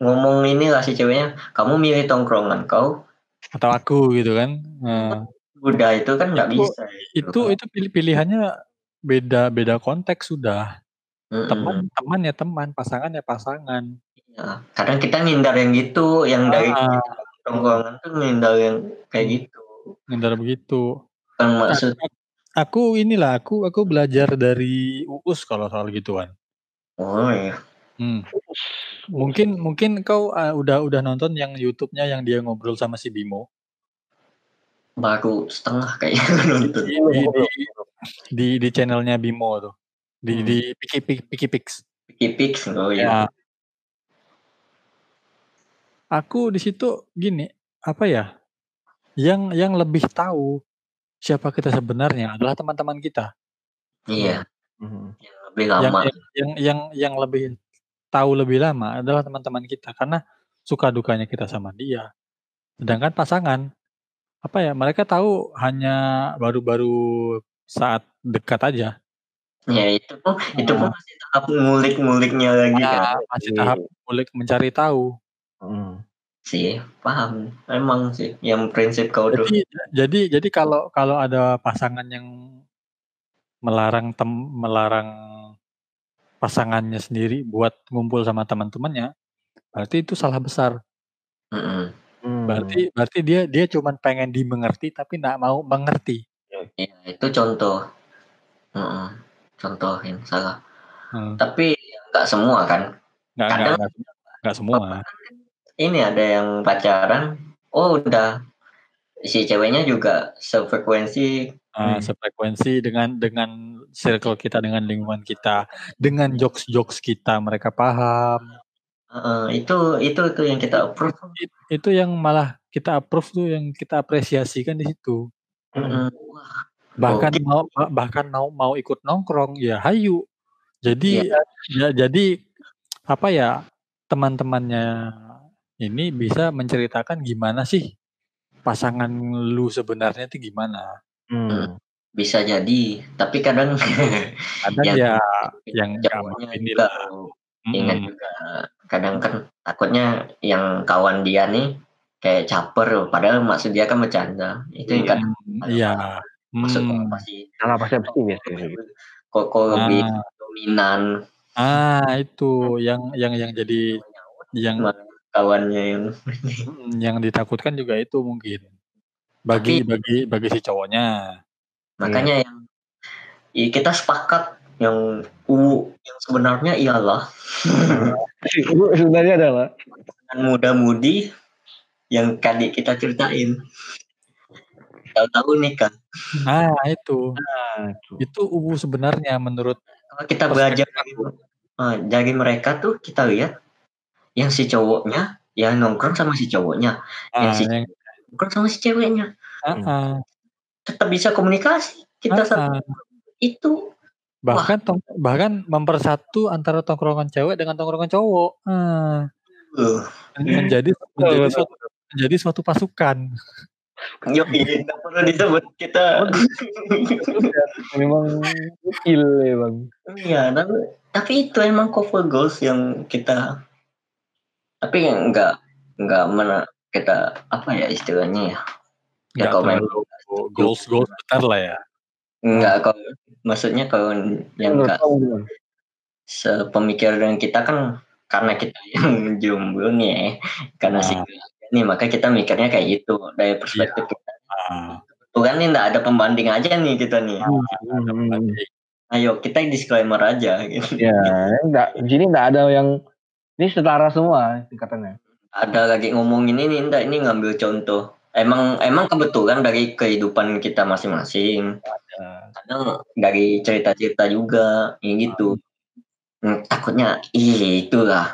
ngomong inilah si ceweknya, kamu milih tongkrongan kau atau aku gitu kan. Heeh. udah itu kan nggak Itu bisa itu itu pilih pilihannya beda beda konteks sudah. Mm-mm. Teman teman ya teman, pasangan ya pasangan. Ya, kadang kita ngindar yang gitu, yang dari Ah, tongkrongan tuh ngindar yang kayak gitu. ngindar begitu. Kan maksud Aku inilah aku aku belajar dari Uus kalau soal gituan. oh ya. Hmm. Mungkin mungkin kau uh, udah udah nonton yang YouTube-nya yang dia ngobrol sama si Bimo. baru setengah kayaknya nonton. Di di, di, di, di channelnya Bimo tuh. Di Hmm. di Piki Piki Piki Pix. Pix oh Ya. ya. Aku di situ gini, apa ya? Yang yang lebih tahu siapa kita sebenarnya adalah teman-teman kita. Iya, Mhm. yang lebih lama. yang yang yang, yang lebih tahu lebih lama adalah teman-teman kita karena suka dukanya kita sama dia. Sedangkan pasangan apa ya? Mereka tahu hanya baru-baru saat dekat aja. Ya itu pun itu pun masih tahap ngulik-nguliknya lagi kan. Ah, masih tahap kulik mencari tahu. Mhm. Sih, paham. Emang sih yang prinsip kau. Jadi jadi jadi kalau kalau ada pasangan yang melarang tem melarang pasangannya sendiri buat ngumpul sama teman-temannya, berarti itu salah besar. Hmm. Berarti berarti dia dia cuman pengen dimengerti tapi nggak mau mengerti. Ya, itu contoh. Mm-mm. Contohin salah. Hmm. Tapi nggak semua kan. Nggak nggak Kadang- nggak, nggak semua. Ini ada yang pacaran. Oh udah si ceweknya juga sefrekuensi. Ah, Hmm. sefrekuensi dengan dengan circle kita dengan lingkungan kita dengan jokes jokes kita mereka paham Heeh, itu itu itu yang kita approve. It- itu yang malah kita approve tuh yang kita apresiasikan di situ. Wah, bahkan Oke. mau bahkan mau mau ikut nongkrong ya hayu jadi ya, jadi apa ya teman-temannya ini bisa menceritakan gimana sih pasangan lu sebenarnya itu gimana Hmm. Bisa jadi. Tapi kadang kadang Yang- ya yang ini juga lah. ingat juga kadang kan takutnya yang kawan dia nih kayak caper padahal maksud dia kan bercanda. Itu yang kadang Hmm, iya. maksud Hmm. pasti Salah persepsi biasanya. gitu. kok kok lebih Ah. dominan? Ah itu yang yang yang jadi yang kawannya yang Mm, yang ditakutkan juga itu mungkin. Bagi Tapi- bagi bagi si cowoknya makanya yang i- kita sepakat yang u yang sebenarnya ialah Itu sebenarnya adalah muda-mudi yang tadi kita ceritain. Tahu-tahu nikah ah itu. Nah, itu. itu UU sebenarnya menurut kalau kita belajar dari, eh, dari mereka tuh kita lihat yang si cowoknya yang nongkrong sama si cowoknya. Ah, Yang si- yang, nongkrong sama si ceweknya. Ah, ah, tetap bisa komunikasi. Kita ah, satu itu. Bahkan tong- bahkan mempersatu antara tongkrongan cewek dengan tongkrongan cowok. Ah, uh, men- menjadi menjadi suatu menjadi suatu pasukan. Yuk nggak perlu disebut kita memang kecil ya bang. iya tapi tapi itu emang cover goals yang kita tapi nggak nggak mana kita apa ya istilahnya ya? Ya kalau memang goals goals besar lah ya nggak kalau maksudnya kalau yang Menurut nggak kamu gimana? sepemikiran kita kan karena kita yang jomblo nih ya, karena Ah. single nih maka kita mikirnya kayak gitu dari perspektif kita ah, tuh kan ini nggak ada pembanding aja nih kita nih Hmm, hmm, hmm. ayo kita disclaimer aja gitu. Ya, enggak di sini enggak ada yang ini setara semua tingkatannya. Ada lagi ngomongin ini enggak ini ngambil contoh. Emang emang kebetulan dari kehidupan kita masing-masing. Kadang dari cerita-cerita juga ya gitu. Hmm, takutnya ih itulah.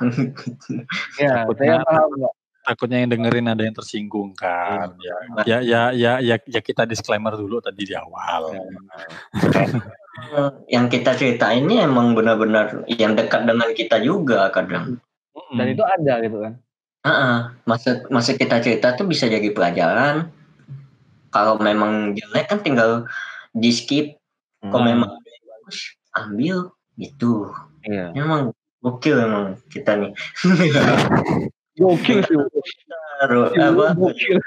Ya, Takutnya- saya paham, Mbak. Takutnya yang dengerin ada yang tersinggung kan. Ya, ya, ya, ya, ya, ya kita disclaimer dulu tadi di awal. yang kita ceritain ini emang benar-benar yang dekat dengan kita juga kadang. Dan itu ada gitu kan. Heeh, maksud maksud kita cerita tuh bisa jadi pelajaran. Kalau memang jelek kan tinggal di skip. Kalau Hmm. memang bagus ambil gitu. Iya. Memang gokil emang kita nih. Gokil sih. Taruh apa Gokil.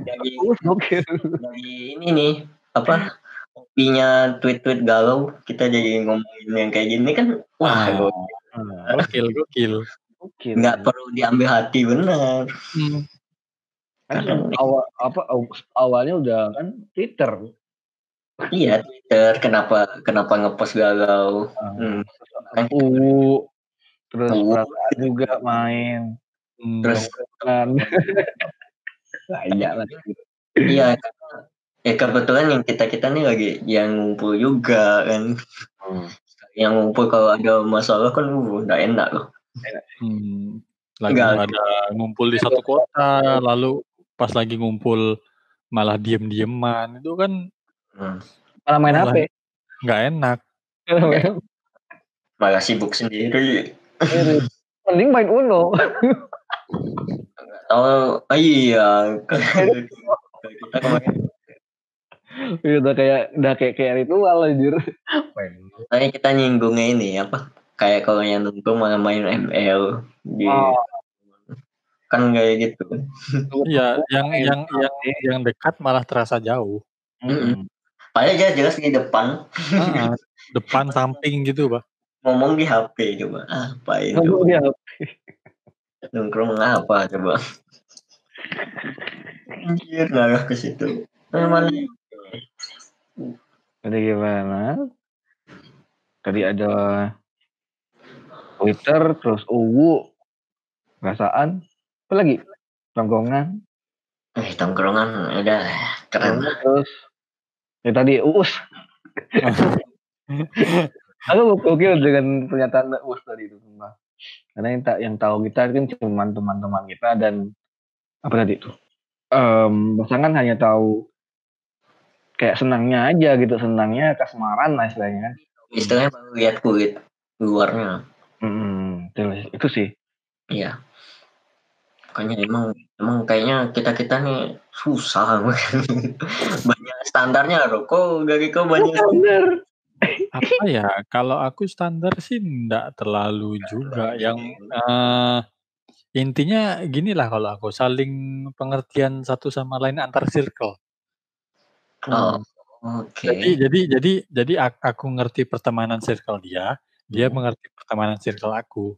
dari, Gokil. dari ini nih apa kopinya tweet-tweet galau kita jadi ngomongin yang kayak gini kan wah Ah. gokil. Gokil, gokil. Gokil. nggak perlu diambil hati benar. Hmm. Kan awal apa aw- awalnya udah kan Twitter. Iya Twitter kenapa kenapa ngepost galau. Hmm. Kan Uh, terus Uh. perasaan juga main. Hmm. Terus Kan. Nah, iya ya kebetulan yang kita kita nih lagi yang ngumpul juga kan. Yang ngumpul kalau ada masalah kan uh nggak enak loh. Hmm, lagi Enggak. ada ngumpul di satu kota, lalu pas lagi ngumpul malah diem-dieman, itu kan Hmm. Malah main Malah- HP. nggak enak. Malah sibuk sendiri. Mending main Uno. Oh, oh iya. kita kemarin udah kayak udah kayak kayak ritual anjir. Makanya kita nyinggungnya ini apa? Kayak kalau yang nongkrong malah main ML di Oh. kan kayak gitu. Iya, yang yang yang yang dekat malah terasa jauh. Padahal jelas jelas di depan Ah, depan samping gitu, Pak. ngomong di HP coba. Apa itu? Ngomong dia Nongkrong apa coba? Anjir ngarah ke situ. Mana? Jadi gimana? Tadi ada Twitter, terus Uwu, perasaan, apa lagi? Tongkongan, Eh tongkrongan udah keren. terus ya tadi Uus. Aku gokil dengan pernyataan Uus tadi itu sumpah. Karena yang, tak, yang tahu kita kan cuma teman-teman kita dan apa tadi itu? Em, pasangan hanya tahu kayak senangnya aja gitu, senangnya kasmaran lah istilahnya. Istilahnya baru lihat kulit luarnya. Hmm, itu, itu sih. Iya. Makanya emang emang kayaknya kita kita nih susah banyak standarnya loh. Kok gak kok banyak Bener. Apa ya? Kalau aku standar sih enggak terlalu juga. Yang eh, intinya gini lah kalau aku saling pengertian satu sama lain antar circle. Oh, oke. Jadi jadi jadi jadi ak- aku ngerti pertemanan circle dia, dia Hmm. mengerti pertemanan circle aku.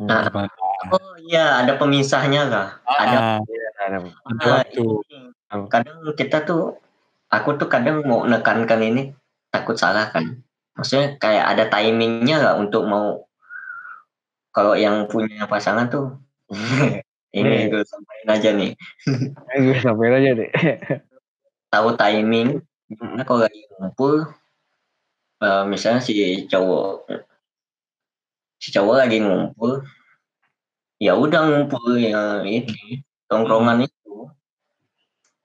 Nah, Gimana? Oh iya, ada pemisahnya kah? Ada. Ah, Ada. ada Ah, waktu. Kadang kita tuh, aku tuh kadang mau nekankan ini takut salah kan. Maksudnya kayak ada timingnya nggak untuk mau kalau yang punya pasangan tuh ini gue sampaikan aja nih Eh, gue sampein aja deh. tahu timing Karena kalau lagi ngumpul eh, misalnya si cowok si cowok lagi ngumpul ya udah ngumpul ya ini tongkrongan itu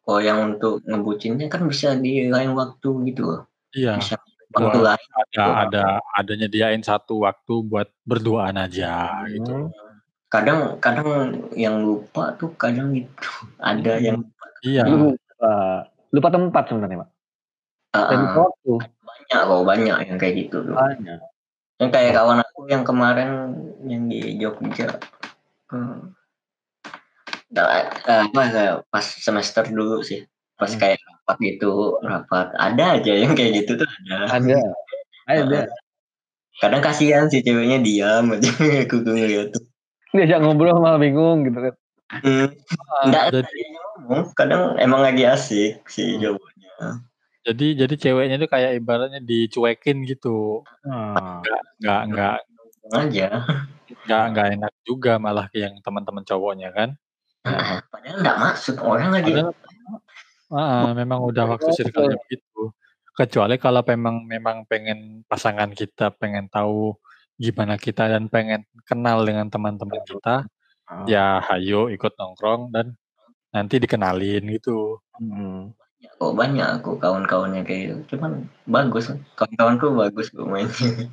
kalau yang untuk ngebucinnya kan bisa di lain waktu gitu loh Iya, bisa waktu Wah. lain ada ada ada nyediain satu waktu buat berduaan aja gitu. kadang kadang yang lupa tuh kadang itu ada yang Iya. Lupa. Lupa tempat sebenarnya, Pak. ah, Dan lupa waktu. banyak loh banyak yang kayak gitu tuh Banyak. Yang kayak kawan aku yang kemarin yang di Jogja hmm. Nah, eh, apa pas semester dulu sih pas Hmm. kayak rapat gitu rapat ada aja yang kayak gitu tuh ada Ada. Ada. kadang kasihan sih ceweknya diam aja aku tuh ngeliat tuh Diajak ngobrol malah bingung gitu kan. hmm. Ah, Nggak ada jadi yang ngomong kadang emang lagi asik si Hmm. jawabannya Jadi jadi ceweknya tuh kayak ibaratnya dicuekin gitu. Ah. Nggak nggak nggak aja. nggak nggak enak juga malah ke yang teman-teman cowoknya kan. Heeh, padahal nggak maksud orang lagi. Padahal heeh, memang udah waktu circle-nya begitu. Kecuali kalau memang memang pengen pasangan kita pengen tahu gimana kita dan pengen kenal dengan teman-teman kita, Ah. ya hayo ikut nongkrong dan nanti dikenalin gitu. Mhm. Kok banyak aku kawan-kawannya kayak gitu. Cuman bagus, kawan-kawanku bagus kok mainnya.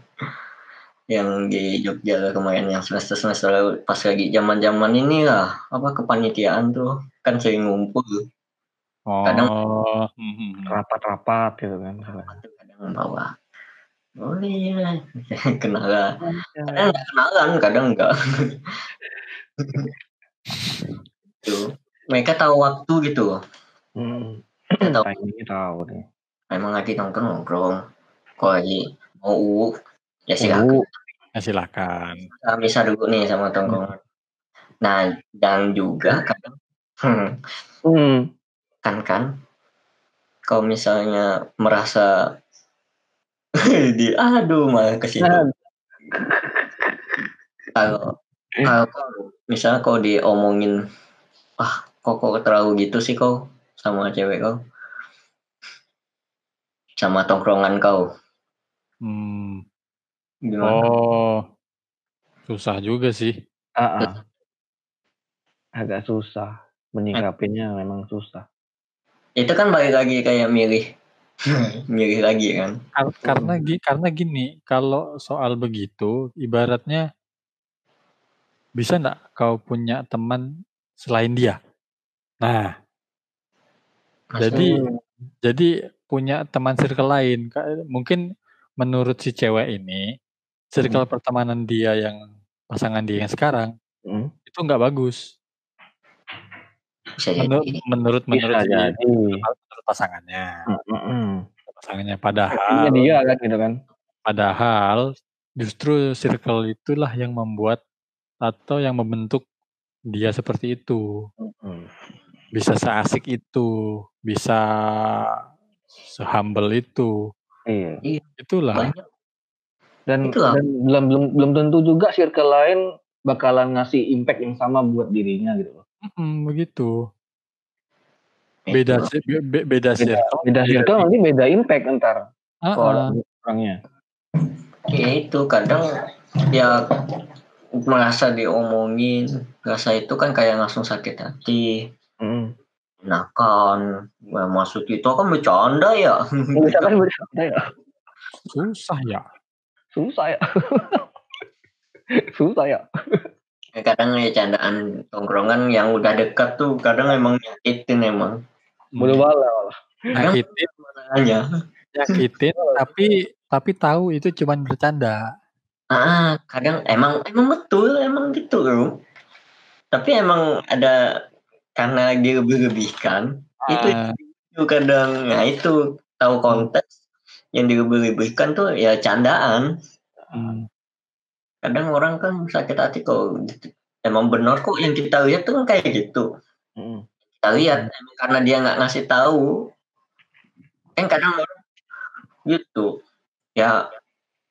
Yang di Jogja kemarin yang semester-semester lalu pas lagi zaman-zaman inilah apa kepanitiaan tuh kan sering ngumpul. Kadang Oh, mhm mhm. Rapat-rapat gitu kan. kadang bawa boleh ya kenalan kadang nggak kenalan kadang enggak tuh mereka tahu waktu gitu Mhm. Tahu Timingnya tahu deh. memang lagi nongkrong nongkrong kalau lagi mau uuk ya silakan. Ya silakan. Kita bisa dulu nih sama tongkrongan nah dan juga kadang hmm, Hmm. kan kan kalau misalnya merasa di aduh malah ke situ Nah, kalau kalau kau- misalnya kau diomongin ah kok kok terlalu gitu sih kau sama cewek kau sama tongkrongan kau Hmm. gimana Oh. Susah juga sih. ah, ah. Agak susah. Menyikapinya memang susah. itu kan balik lagi kayak milih milih lagi kan Kar- karena karena gini, kalau soal begitu ibaratnya bisa nggak kau punya teman selain dia? Nah, jadi Hmm. jadi punya teman circle lain. Mungkin menurut si cewek ini circle pertemanan dia yang pasangan dia yang sekarang Hmm. itu nggak bagus. bisa Menur- jadi menurut menurut Bisa jadi. menurut pasangannya, Mhm. pasangannya. Akhirnya Padahal dia kan gitu kan. Padahal justru circle itulah yang membuat atau yang membentuk dia seperti itu. Mhm. Bisa seasik itu, bisa sehumble itu. Iya. Itulah. banyak Dan, Itulah. dan belum belum belum tentu juga circle lain bakalan ngasih impact yang sama buat dirinya gitu loh. Mm, begitu. Itu. Beda si- be- be- beda Beda, circle. beda circle nanti beda impact ntar ke ah. orang orangnya. ya itu kadang ya merasa diomongin rasa itu kan kayak langsung sakit hati Enakan nah, maksud itu kan bercanda ya Bisa kan bercanda ya. Susah ya. Susah ya. Susah ya. kadang ya candaan tongkrongan yang udah dekat tuh kadang emang nyakitin emang Bodoh Hmm. bala. Nyakitin, nyakitin, tapi tapi tahu itu cuman bercanda. ah kadang emang emang betul emang gitu loh tapi emang ada karena dia lebih-lebihkan itu Ah, itu kadang nah itu tahu konteks yang dilebih-lebihkan tuh ya candaan. Mm, kadang orang kan sakit hati kok emang benar kok yang kita lihat tuh kan kayak gitu. Mhm. kita lihat emang karena dia nggak ngasih tahu kan kadang orang gitu. Ya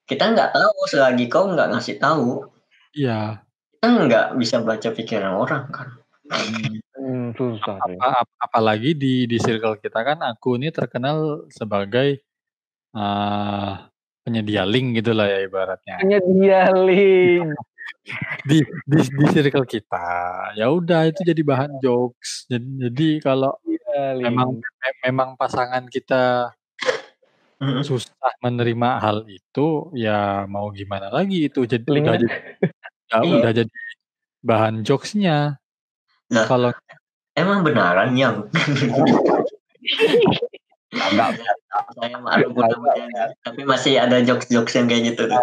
kita nggak tahu selagi kau nggak ngasih tahu. Iya. kita nggak bisa baca pikiran orang kan. Mm. Susah. Apa- ap- apalagi di di circle kita kan aku ini terkenal sebagai ah, penyedia link gitulah ya ibaratnya. Hanya dia link. di di di circle kita. Ya udah itu jadi bahan jokes. Jadi, jadi kalau memang me- memang pasangan kita susah menerima hal itu ya mau gimana lagi itu jadi Link. udah jadi ya Iya. udah jadi bahan jokesnya. Nah. kalau emang benaran yang Agak saya malu tapi masih ada jokes-jokes yang kayak gitu tuh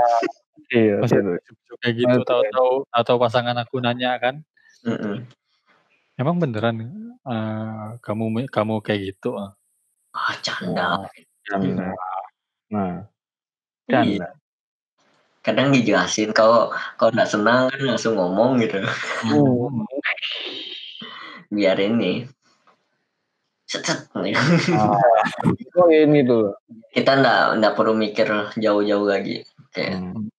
iya. masih joke-joke kayak gitu tahu-tahu atau pasangan aku nanya kan Mm-mm. emang beneran eh, kamu kamu kayak gitu ah canda Canda. Nah, Iya. canda. kadang dijelasin kalau kalau nggak senang kan langsung ngomong gitu Hmm. Biar ini set, set. Oh ini tuh. kita nggak nggak perlu mikir jauh-jauh lagi. Kayak Hmm.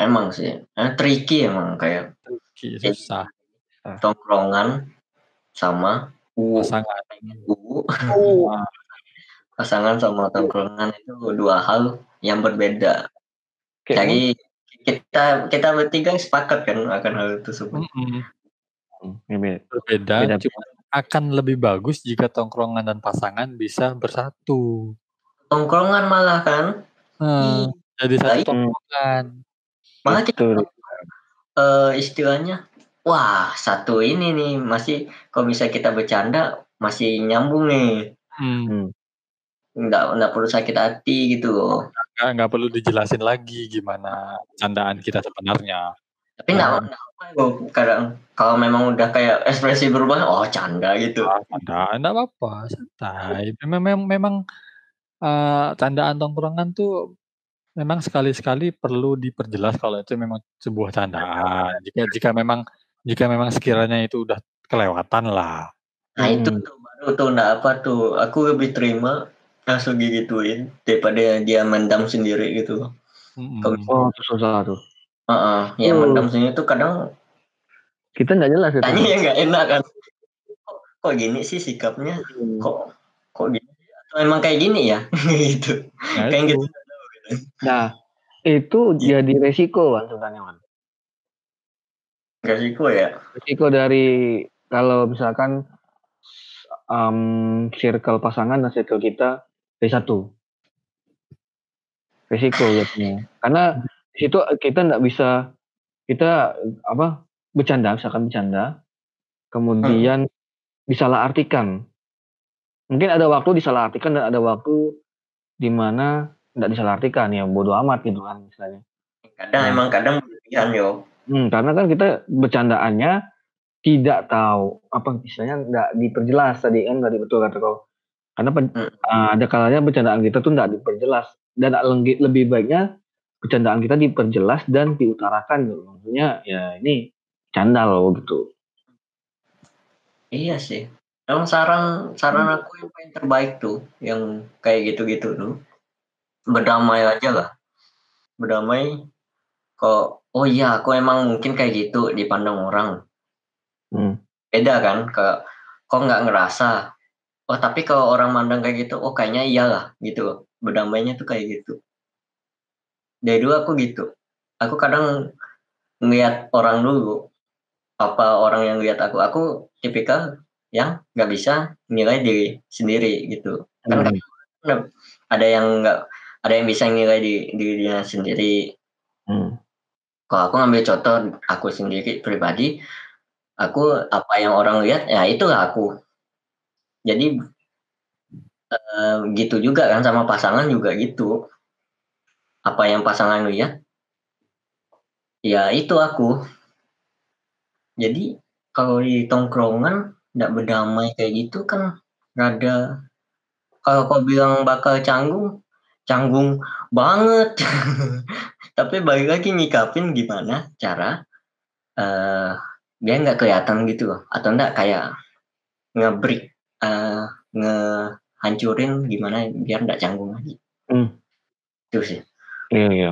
emang sih. Eh, tricky emang kayak Ki, susah. Tongkrongan sama pasangan. Pasangan sama tongkrongan itu dua hal yang berbeda. Jadi kita kita bertiga sepakat kan akan hal tersebut mm-mm. Hmm, ini berbeda Beda. cuma akan lebih bagus jika tongkrongan dan pasangan bisa bersatu. Tongkrongan malah kan Nah, jadi satu Baik. tongkrongan. Malah kita betul. eh, istilahnya wah satu ini nih masih kalau bisa kita bercanda masih nyambung nih. Hmm, nggak nggak perlu sakit hati gitu loh. Nggak nggak perlu dijelasin lagi gimana candaan kita sebenarnya tapi nggak nggak apa ya, kadang kalau memang udah kayak ekspresi berubah oh canda gitu. Ah, canda enggak apa-apa santai. Memang memang, memang eh, candaan tongkrongan tuh memang sekali-sekali perlu diperjelas kalau itu memang sebuah candaan. Jika jika memang jika memang sekiranya itu udah kelewatan lah. Nah itu Hmm. tuh baru tuh nggak apa tuh aku lebih terima langsung digituin daripada dia mendam sendiri gitu. Kalau- Oh itu susah tuh. Heeh, yang Oh. mendam sendiri tuh kadang Kita nggak jelas itu. tanya yang nggak enak kan kok, kok gini sih sikapnya Hmm. kok kok gini atau emang kayak gini ya gitu Nah, kayak itu. gitu Nah itu jadi resiko kan sebenarnya man. resiko ya Resiko dari kalau misalkan um, circle pasangan dan circle kita dari satu. Resiko jadinya. Karena situ kita nggak bisa kita apa bercanda misalkan bercanda kemudian disalahartikan. Mungkin ada waktu disalahartikan dan ada waktu di mana nggak disalahartikan ya bodoh amat gitu kan misalnya. kadang Nah. emang kadang berlebihan yo Hmm, karena kan kita bercandaannya tidak tahu apa istilahnya nggak diperjelas tadi kan tadi betul kata kau. Karena Hmm. uh, ada kalanya bercandaan kita tuh nggak diperjelas dan lebih baiknya bercandaan kita diperjelas dan diutarakan gitu. Maksudnya ya ini canda loh gitu. Iya sih. Emang saran saran aku yang paling terbaik tuh, yang kayak gitu-gitu tuh. Berdamai aja lah. Berdamai kok oh iya aku emang mungkin kayak gitu dipandang orang. Hmm. Beda kan ke kok nggak ngerasa. Oh tapi kalau orang mandang kayak gitu, oh kayaknya iyalah gitu. Berdamainya tuh kayak gitu. Dari dulu aku gitu. Aku kadang ngeliat orang dulu apa orang yang lihat aku aku tipikal yang nggak bisa nilai diri sendiri gitu kan Hmm. ada yang nggak ada yang bisa nilai di dirinya sendiri Hmm. kalau aku ngambil contoh aku sendiri pribadi aku apa yang orang lihat ya itulah aku jadi eh, gitu juga kan sama pasangan juga gitu apa yang pasangan lihat ya? Itu aku. Jadi kalau di tongkrongan nggak berdamai kayak gitu kan rada kalau kau bilang bakal canggung canggung banget. Tapi balik lagi nyikapin gimana cara eh dia nggak kelihatan gitu loh. Atau enggak kayak ngebreak eh ngehancurin gimana biar nggak canggung lagi. Hmm. itu sih Iya iya.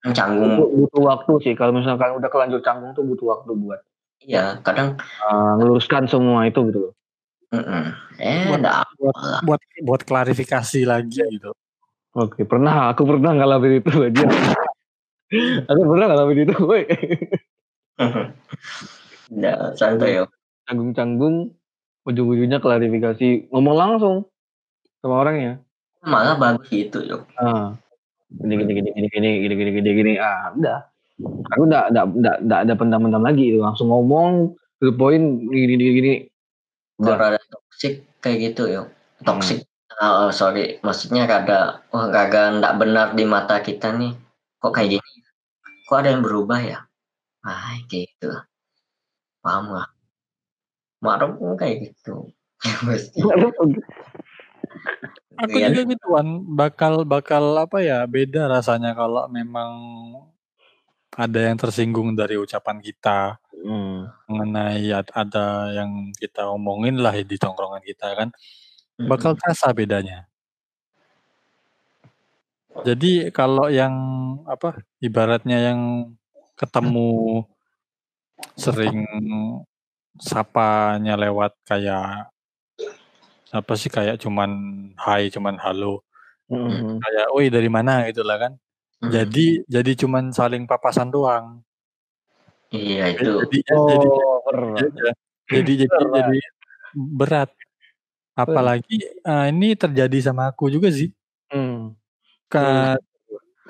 Kan canggung Butuh, butuh waktu sih kalau misalkan udah kelanjur canggung tuh butuh waktu buat iya kadang uh, ngeluruskan semua itu gitu loh. mm-mm. eh Buat- enggak buat buat buat klarifikasi lagi gitu Oke, pernah aku pernah ngalamin itu aja. aku pernah ngalamin itu, woi. enggak santai ya Canggung-canggung ujung-ujungnya klarifikasi, ngomong langsung sama orangnya. malah bagus gitu yuk Ah, gini gini gini gini gini gini gini gini gini. Ah, udah. Aku enggak enggak enggak enggak ada pendam-pendam lagi, langsung ngomong to the point gini gini. Gini. kalau Udah. rada toxic kayak gitu yuk. Toxic Ah, oh, sorry. Maksudnya rada wah kagak nggak benar di mata kita nih. Kok kayak gini? Kok ada yang berubah ya? Ah gitu. Paham lah marah pun kayak gitu. aku Iya. juga gituan bakal bakal apa ya beda rasanya kalau memang ada yang tersinggung dari ucapan kita Hmm. mengenai ad- ada yang kita omongin lah di tongkrongan kita kan bakal Mm-mm. terasa bedanya. Jadi kalau yang apa ibaratnya yang ketemu sering sapanya lewat kayak apa sih kayak cuman hai cuman halo Hmm. kayak oi dari mana gitu lah kan. Mm. Jadi jadi cuman saling papasan doang. Iya itu. Jadi jadi Oh, jadi jadi jadi, Berat. jadi berat. Apalagi eh, ini terjadi sama aku juga sih. Hmm. Ke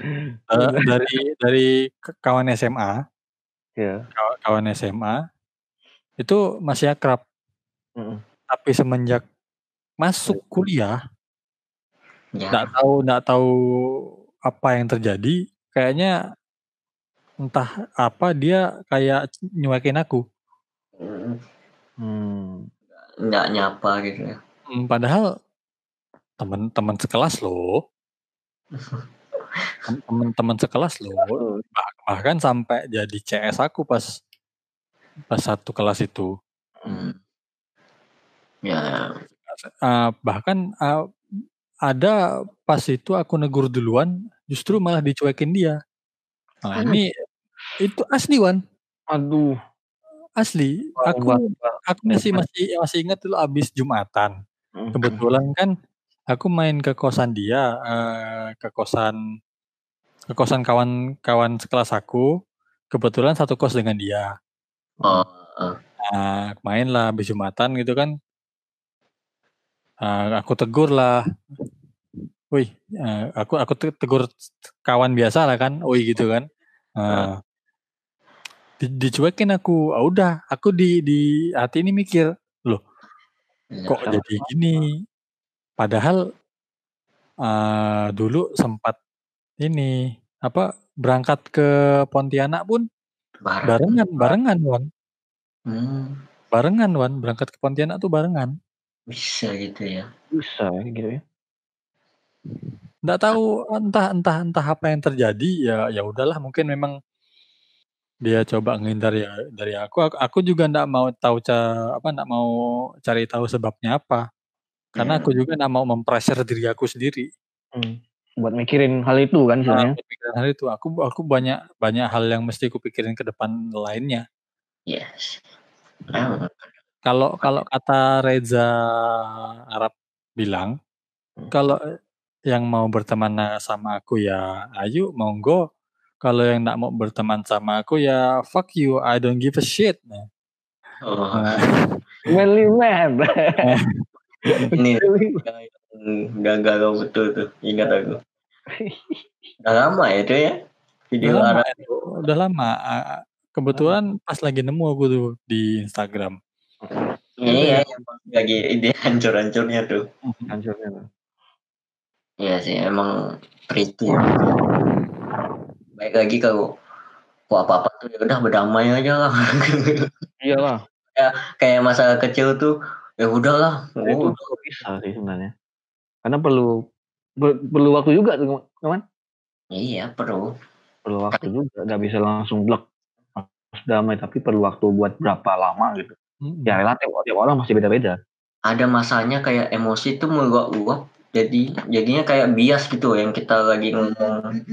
eh, dari dari kawan SMA, Ya. kawan, SMA itu masih akrab. Hmm. Tapi semenjak masuk kuliah, Ya. nggak tahu nggak tahu apa yang terjadi. Kayaknya entah apa dia kayak nyuekin aku. Mm, Hmm. Nggak nyapa gitu ya. Hmm, Padahal teman-teman sekelas loh. Tem- Teman-teman sekelas loh. Bah- Bahkan sampai jadi CS aku pas pas satu kelas itu. Mm. Ya. Eh, bahkan eh, ada pas itu aku negur duluan, justru malah dicuekin dia. Nah, ini itu asli Wan, Aduh. asli. Aku aku masih masih masih ingat dulu abis Jumatan. Hmm. Kebetulan kan aku main ke kosan dia, eh, ke kosan ke kosan kawan-kawan sekelas aku. Kebetulan satu kos dengan dia. Oh, oh. Nah, main lah habis Jumatan gitu kan. Eh, aku tegur lah. Wih, eh, aku aku te- tegur kawan biasa lah kan. Wih gitu kan. Eh, di- dicuekin aku. Ah, udah, aku di di hati ini mikir, Ya. kok jadi gini? Padahal eh, dulu sempat ini apa berangkat ke Pontianak pun barengan, barengan Wan. Hmm, Barengan Wan, berangkat ke Pontianak tuh barengan. Bisa gitu ya. Bisa gitu ya. Nggak tahu entah entah entah apa yang terjadi ya ya udahlah mungkin memang dia coba ngehindar ya dari aku aku, aku juga nggak mau tahu ca, apa nggak mau cari tahu sebabnya apa karena Ya. aku juga nggak mau mempressure diri aku sendiri Hmm. Buat mikirin hal itu kan nah, sebenarnya. pikiran hal itu aku aku banyak banyak hal yang mesti aku pikirin ke depan lainnya Yes. Emang. Kalau kalau kata Reza Arab bilang kalau yang mau berteman sama aku ya ayo monggo kalau yang nggak mau berteman sama aku ya fuck you I don't give a shit nah, Oh, nah, Manly man. ini gagal betul tuh. Ingat aku. Udah lama ya itu ya. Video udah lama Arab. itu udah lama Ah, kebetulan pas lagi nemu aku tuh di Instagram Iya, yang pas lagi ide hancur-hancurnya tuh. Hancurnya. tuh. Iya sih, emang pretty. Baik lagi kalau kok apa-apa tuh ya udah berdamai aja lah. Iyalah. Kayak masa kecil tuh ya udahlah. Itu Oh, kok bisa sih sebenarnya. Karena perlu per- perlu waktu juga tuh, teman. iya perlu. Perlu waktu juga. Gak bisa langsung blok harus damai tapi perlu waktu buat berapa lama gitu. Mm-mm. Ya relatif tiap orang masih beda-beda. Ada masanya kayak emosi tuh meluap-luap. Jadi jadinya kayak bias gitu yang kita lagi ngomong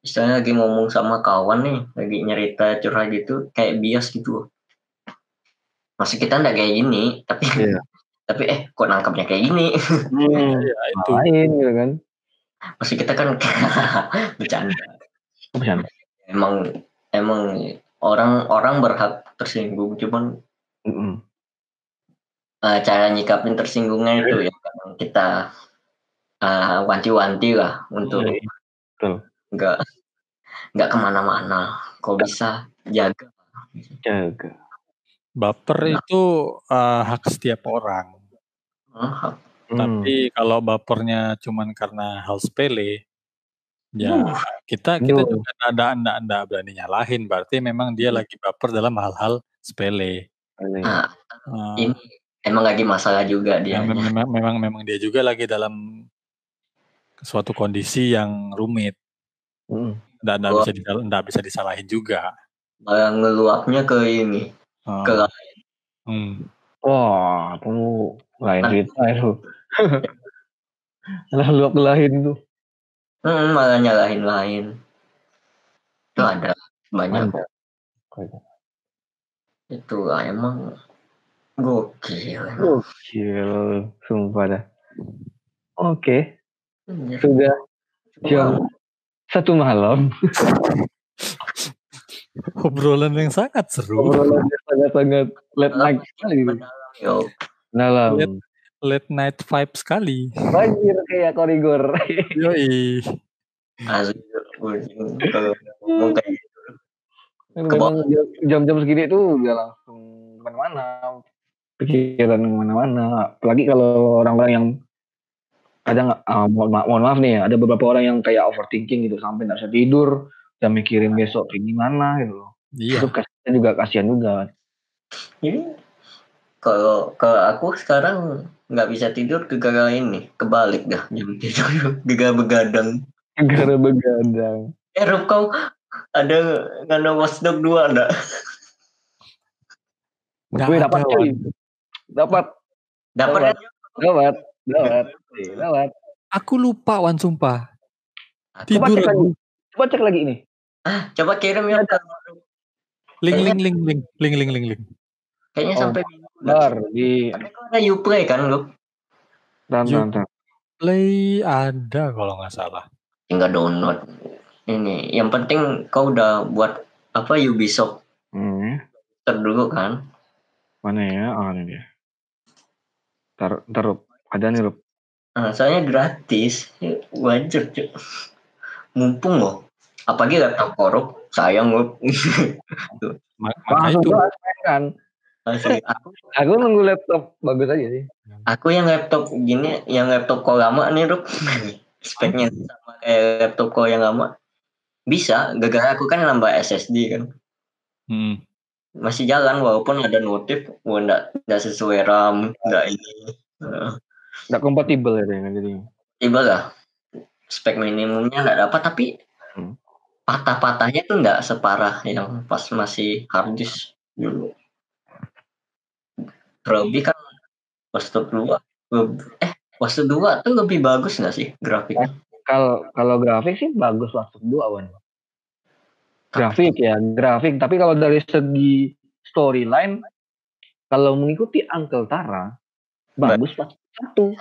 istilahnya lagi ngomong sama kawan nih, lagi nyerita curhat gitu, kayak bias gitu. Masih kita ndak kayak gini, tapi Iya. tapi eh kok nangkapnya kayak gini. Hmm. ya itu Lain gitu kan. Masih kita kan bercanda. Bukan. Emang emang orang orang berhak tersinggung, cuman Eh, cara nyikapin tersinggungnya itu ya kadang kita eh, wanti-wanti lah untuk Iya, betul. nggak nggak ke mana-mana. Kok bisa jaga. Jaga. baper itu eh, hak setiap orang Ah, Hmm. Tapi kalau bapernya cuman karena hal sepele, ya Uh, kita kita Aduh. juga anda anda anda berani nyalahin. Berarti memang dia lagi baper dalam hal-hal sepele. Ini. Nah, ini emang lagi masalah juga dia. mem- memang memang memang dia juga lagi dalam suatu kondisi yang rumit. Mm. nggak Wah. bisa nggak bisa disalahin juga. malah ngeluapnya ke ini Oh, ke hmm. Wah, itu lain cerita itu. Lah luap lain tuh. hmm, malah nyalahin lain itu ada banyak Mantap. Itu lah, emang gokil Gokil, sumpah dah. Oke, Ya, sudah jam satu malam. Obrolan yang sangat seru. Obrolannya sangat-sangat late night sekali. Dalam. Late- Late night vibe sekali. Banjir kayak korigor. Yoi. asli kalau ngomong kayak. Memang jam- jam-jam segini tuh udah langsung ke mana-mana. Pikiran ke mana-mana. Apalagi kalau orang-orang yang ada nggak, ah, mohon, ma- mohon maaf nih ya, ada beberapa orang yang kayak overthinking gitu sampai nggak bisa tidur, dan mikirin besok kayak gimana gitu loh. Iya. Itu kasihan juga kasihan juga. Jadi kalau kalau aku sekarang nggak bisa tidur gara-gara ini kebalik dah jam tidur gara begadang. Gara begadang. Eh Rob kau ada ngana Watchdog dua enggak? Nggak Gue ada, dapat cuy. Dapat, Dapat Dapat. dapat, dapat, dapat. Aku lupa Wan sumpah. Coba Tidur cek lagi. Coba cek lagi ini. coba kirim ya. Link link link link link link link link. Kayaknya Oh, sampai Bentar, di ada Uplay kan lu? dan dan Play ada kalau nggak salah. Tinggal download. Ini yang penting kau udah buat apa Ubisoft Hmm, terdulu kan? mana ya? Ah, ini dia. Ntar, ntar, Rup. ada nih, Rup. Nah, soalnya gratis, Ya, wajar cuy. Mumpung loh. Apalagi laptop korup, sayang loh. Ma- Maka Langsung itu kan. Asli, aku, Aku nunggu laptop bagus aja sih. aku yang laptop gini, yang laptop kau lama nih, Rup. Speknya sama kayak laptop kau yang lama. Bisa, gara-gara aku kan nambah SSD kan. Hmm. Masih jalan walaupun ada notif, wah enggak, enggak sesuai RAM, enggak ini. Nggak kompatibel ya dengan jadi. tiba lah spek minimumnya nggak dapat tapi Hmm. patah-patahnya tuh nggak separah yang pas masih hard disk dulu. Terlebih kan Watchdog 2 eh Watchdog 2 tuh lebih bagus nggak sih grafiknya? Kalau kalau grafik sih bagus waktu dua Wan. Grafik ya, grafik. Tapi kalau dari segi storyline, kalau mengikuti Uncle Tara, bagus pas satu.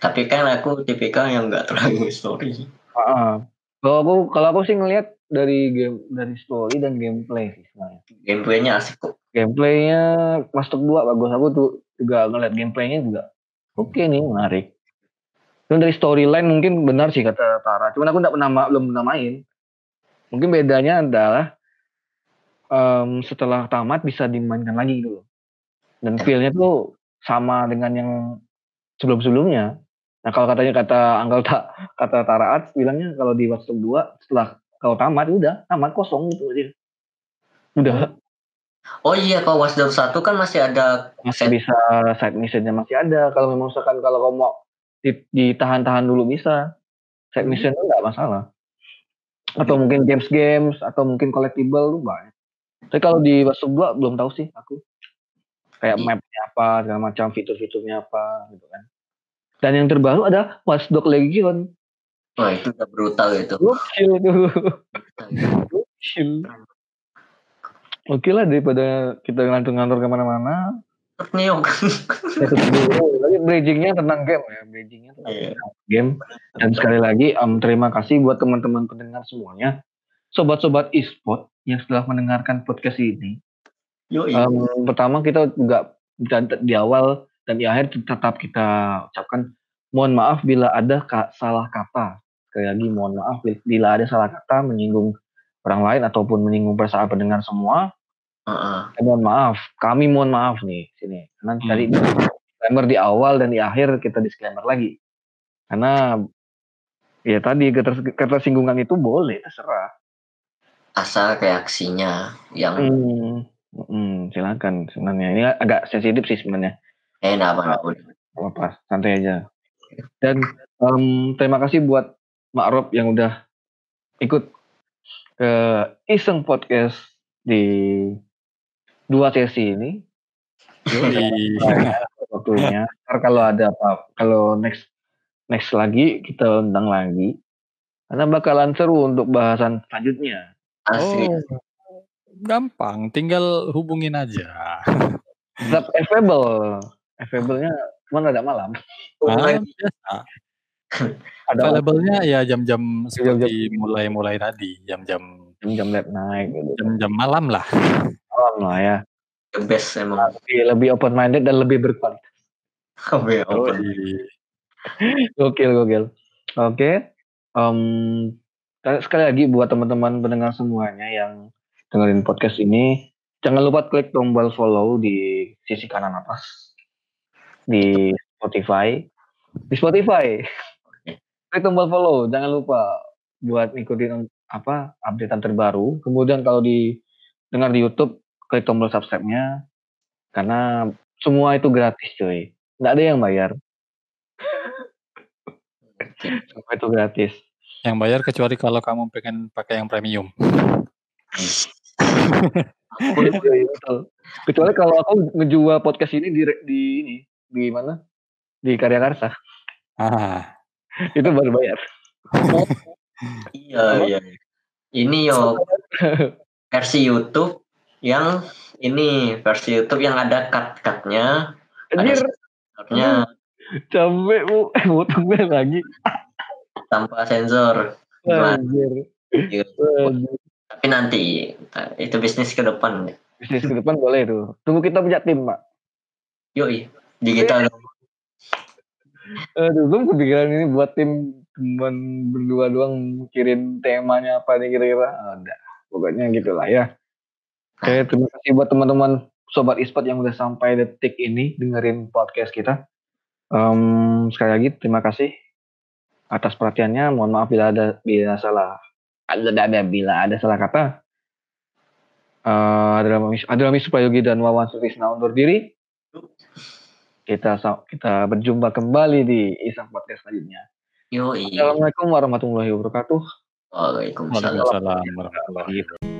Tapi kan aku tipikal yang nggak terlalu story. Kalau aku kalau aku sih ngelihat dari game dari story dan gameplay sih sebenarnya. Gameplaynya asik kok. Gameplaynya Masuk 2 bagus. Aku tuh juga ngeliat gameplaynya juga oke nih menarik. Cuman dari storyline mungkin benar sih kata Tara. Cuman aku nggak pernah ma- belum pernah main. Mungkin bedanya adalah em, setelah tamat bisa dimainkan lagi gitu loh. Dan Ya. feel-nya tuh sama dengan yang sebelum-sebelumnya. Nah kalau katanya kata Uncle Ta, kata Tara Arts bilangnya kalau di Watch Dogs 2 setelah kau tamat udah tamat kosong gitu aja. Udah Oh iya kalau Watchdog 1 kan masih ada masih bisa side missionnya masih ada kalau memang misalkan kalau kamu mau ditahan-tahan dulu bisa. Side mission itu nggak masalah. Atau mungkin games games atau mungkin collectible lu banyak. Tapi kalau di Dogs 2 belum tahu sih aku. Kayak Iya. mapnya apa segala macam fitur-fiturnya apa gitu kan. Dan yang terbaru ada Watch Dogs Legion. Wah itu udah brutal itu. gokil tuh gokil. Oke lah daripada kita ngantor-ngantor ke mana-mana Neo. Lagi bridgingnya tentang game ya, bridgingnya tentang Iya. game. Dan sekali lagi, em, terima kasih buat teman-teman pendengar semuanya, sobat-sobat e-sport yang setelah mendengarkan podcast ini. Yo Em, pertama kita juga di awal dan di akhir tetap kita ucapkan mohon maaf bila ada ka- salah kata. Sekali lagi mohon maaf bila ada salah kata menyinggung orang lain ataupun menyinggung perasaan pendengar semua. Eh, mohon maaf, kami mohon maaf nih sini. Karena Hmm. tadi disclaimer di awal dan di akhir kita disclaimer lagi. Karena ya tadi keters- ketersinggungan itu boleh terserah. asal reaksinya yang Hmm, hmm, silakan sebenarnya. Ini agak sensitif sih sebenarnya. eh enggak apa enggak udah. Nggak apa santai aja. Dan em, terima kasih buat Mak Rob yang udah ikut ke Iseng Podcast di dua sesi ini. Waktunya. Ntar kalau ada apa, kalau next next lagi kita undang lagi. Karena bakalan seru untuk bahasan selanjutnya. Asli. Oh, gampang, tinggal hubungin aja. Tetap available. Available-nya cuma ada malam. Ah, biasa. Ada Available-nya ya jam-jam Jam-jam. seperti mulai-mulai tadi, jam-jam jam late night gitu. jam-jam malam lah. Malam lah ya. The best emang. Lebih, lebih open minded dan lebih berkualitas. Oke, open. Gokil, gokil. Oke. Em, sekali lagi buat teman-teman pendengar semuanya yang dengerin podcast ini, jangan lupa klik tombol follow di sisi kanan atas di Spotify. Di Spotify. Klik tombol follow, jangan lupa buat ngikutin apa updatean terbaru. Kemudian kalau di dengar di YouTube, klik tombol subscribe-nya karena semua itu gratis, cuy. Nggak ada yang bayar. Semua itu gratis. Yang bayar kecuali kalau kamu pengen pakai yang premium. Kecuali kalau aku ngejual podcast ini di di ini di mana? Di Karya Karsa. Ah, Itu baru bayar. Iya, iya. Ini yo versi YouTube yang ini versi YouTube yang ada cut-cutnya, Anjir, nya capek bu, potong gue lagi. tanpa sensor. Gimana? Anjir. Iya. Anjir. Tapi nanti itu bisnis ke depan. Bisnis ke depan boleh tuh. Tunggu kita punya tim, Pak. Yoi, digital. Aduh, gue kepikiran ini buat tim cuman berdua doang mikirin temanya apa nih kira-kira. Udah, pokoknya gitulah ya. Oke, terima kasih buat teman-teman sobat e-sport yang udah sampai detik ini dengerin podcast kita. Em, sekali lagi terima kasih atas perhatiannya. Mohon maaf bila ada bila salah ada ada bila ada salah kata. Eh adalah adalah Prayogi dan Wawan Sutisna undur diri. Kita kita berjumpa kembali di Isang Podcast selanjutnya. Yoi. Assalamualaikum warahmatullahi wabarakatuh. Waalaikumsalam warahmatullahi wabarakatuh.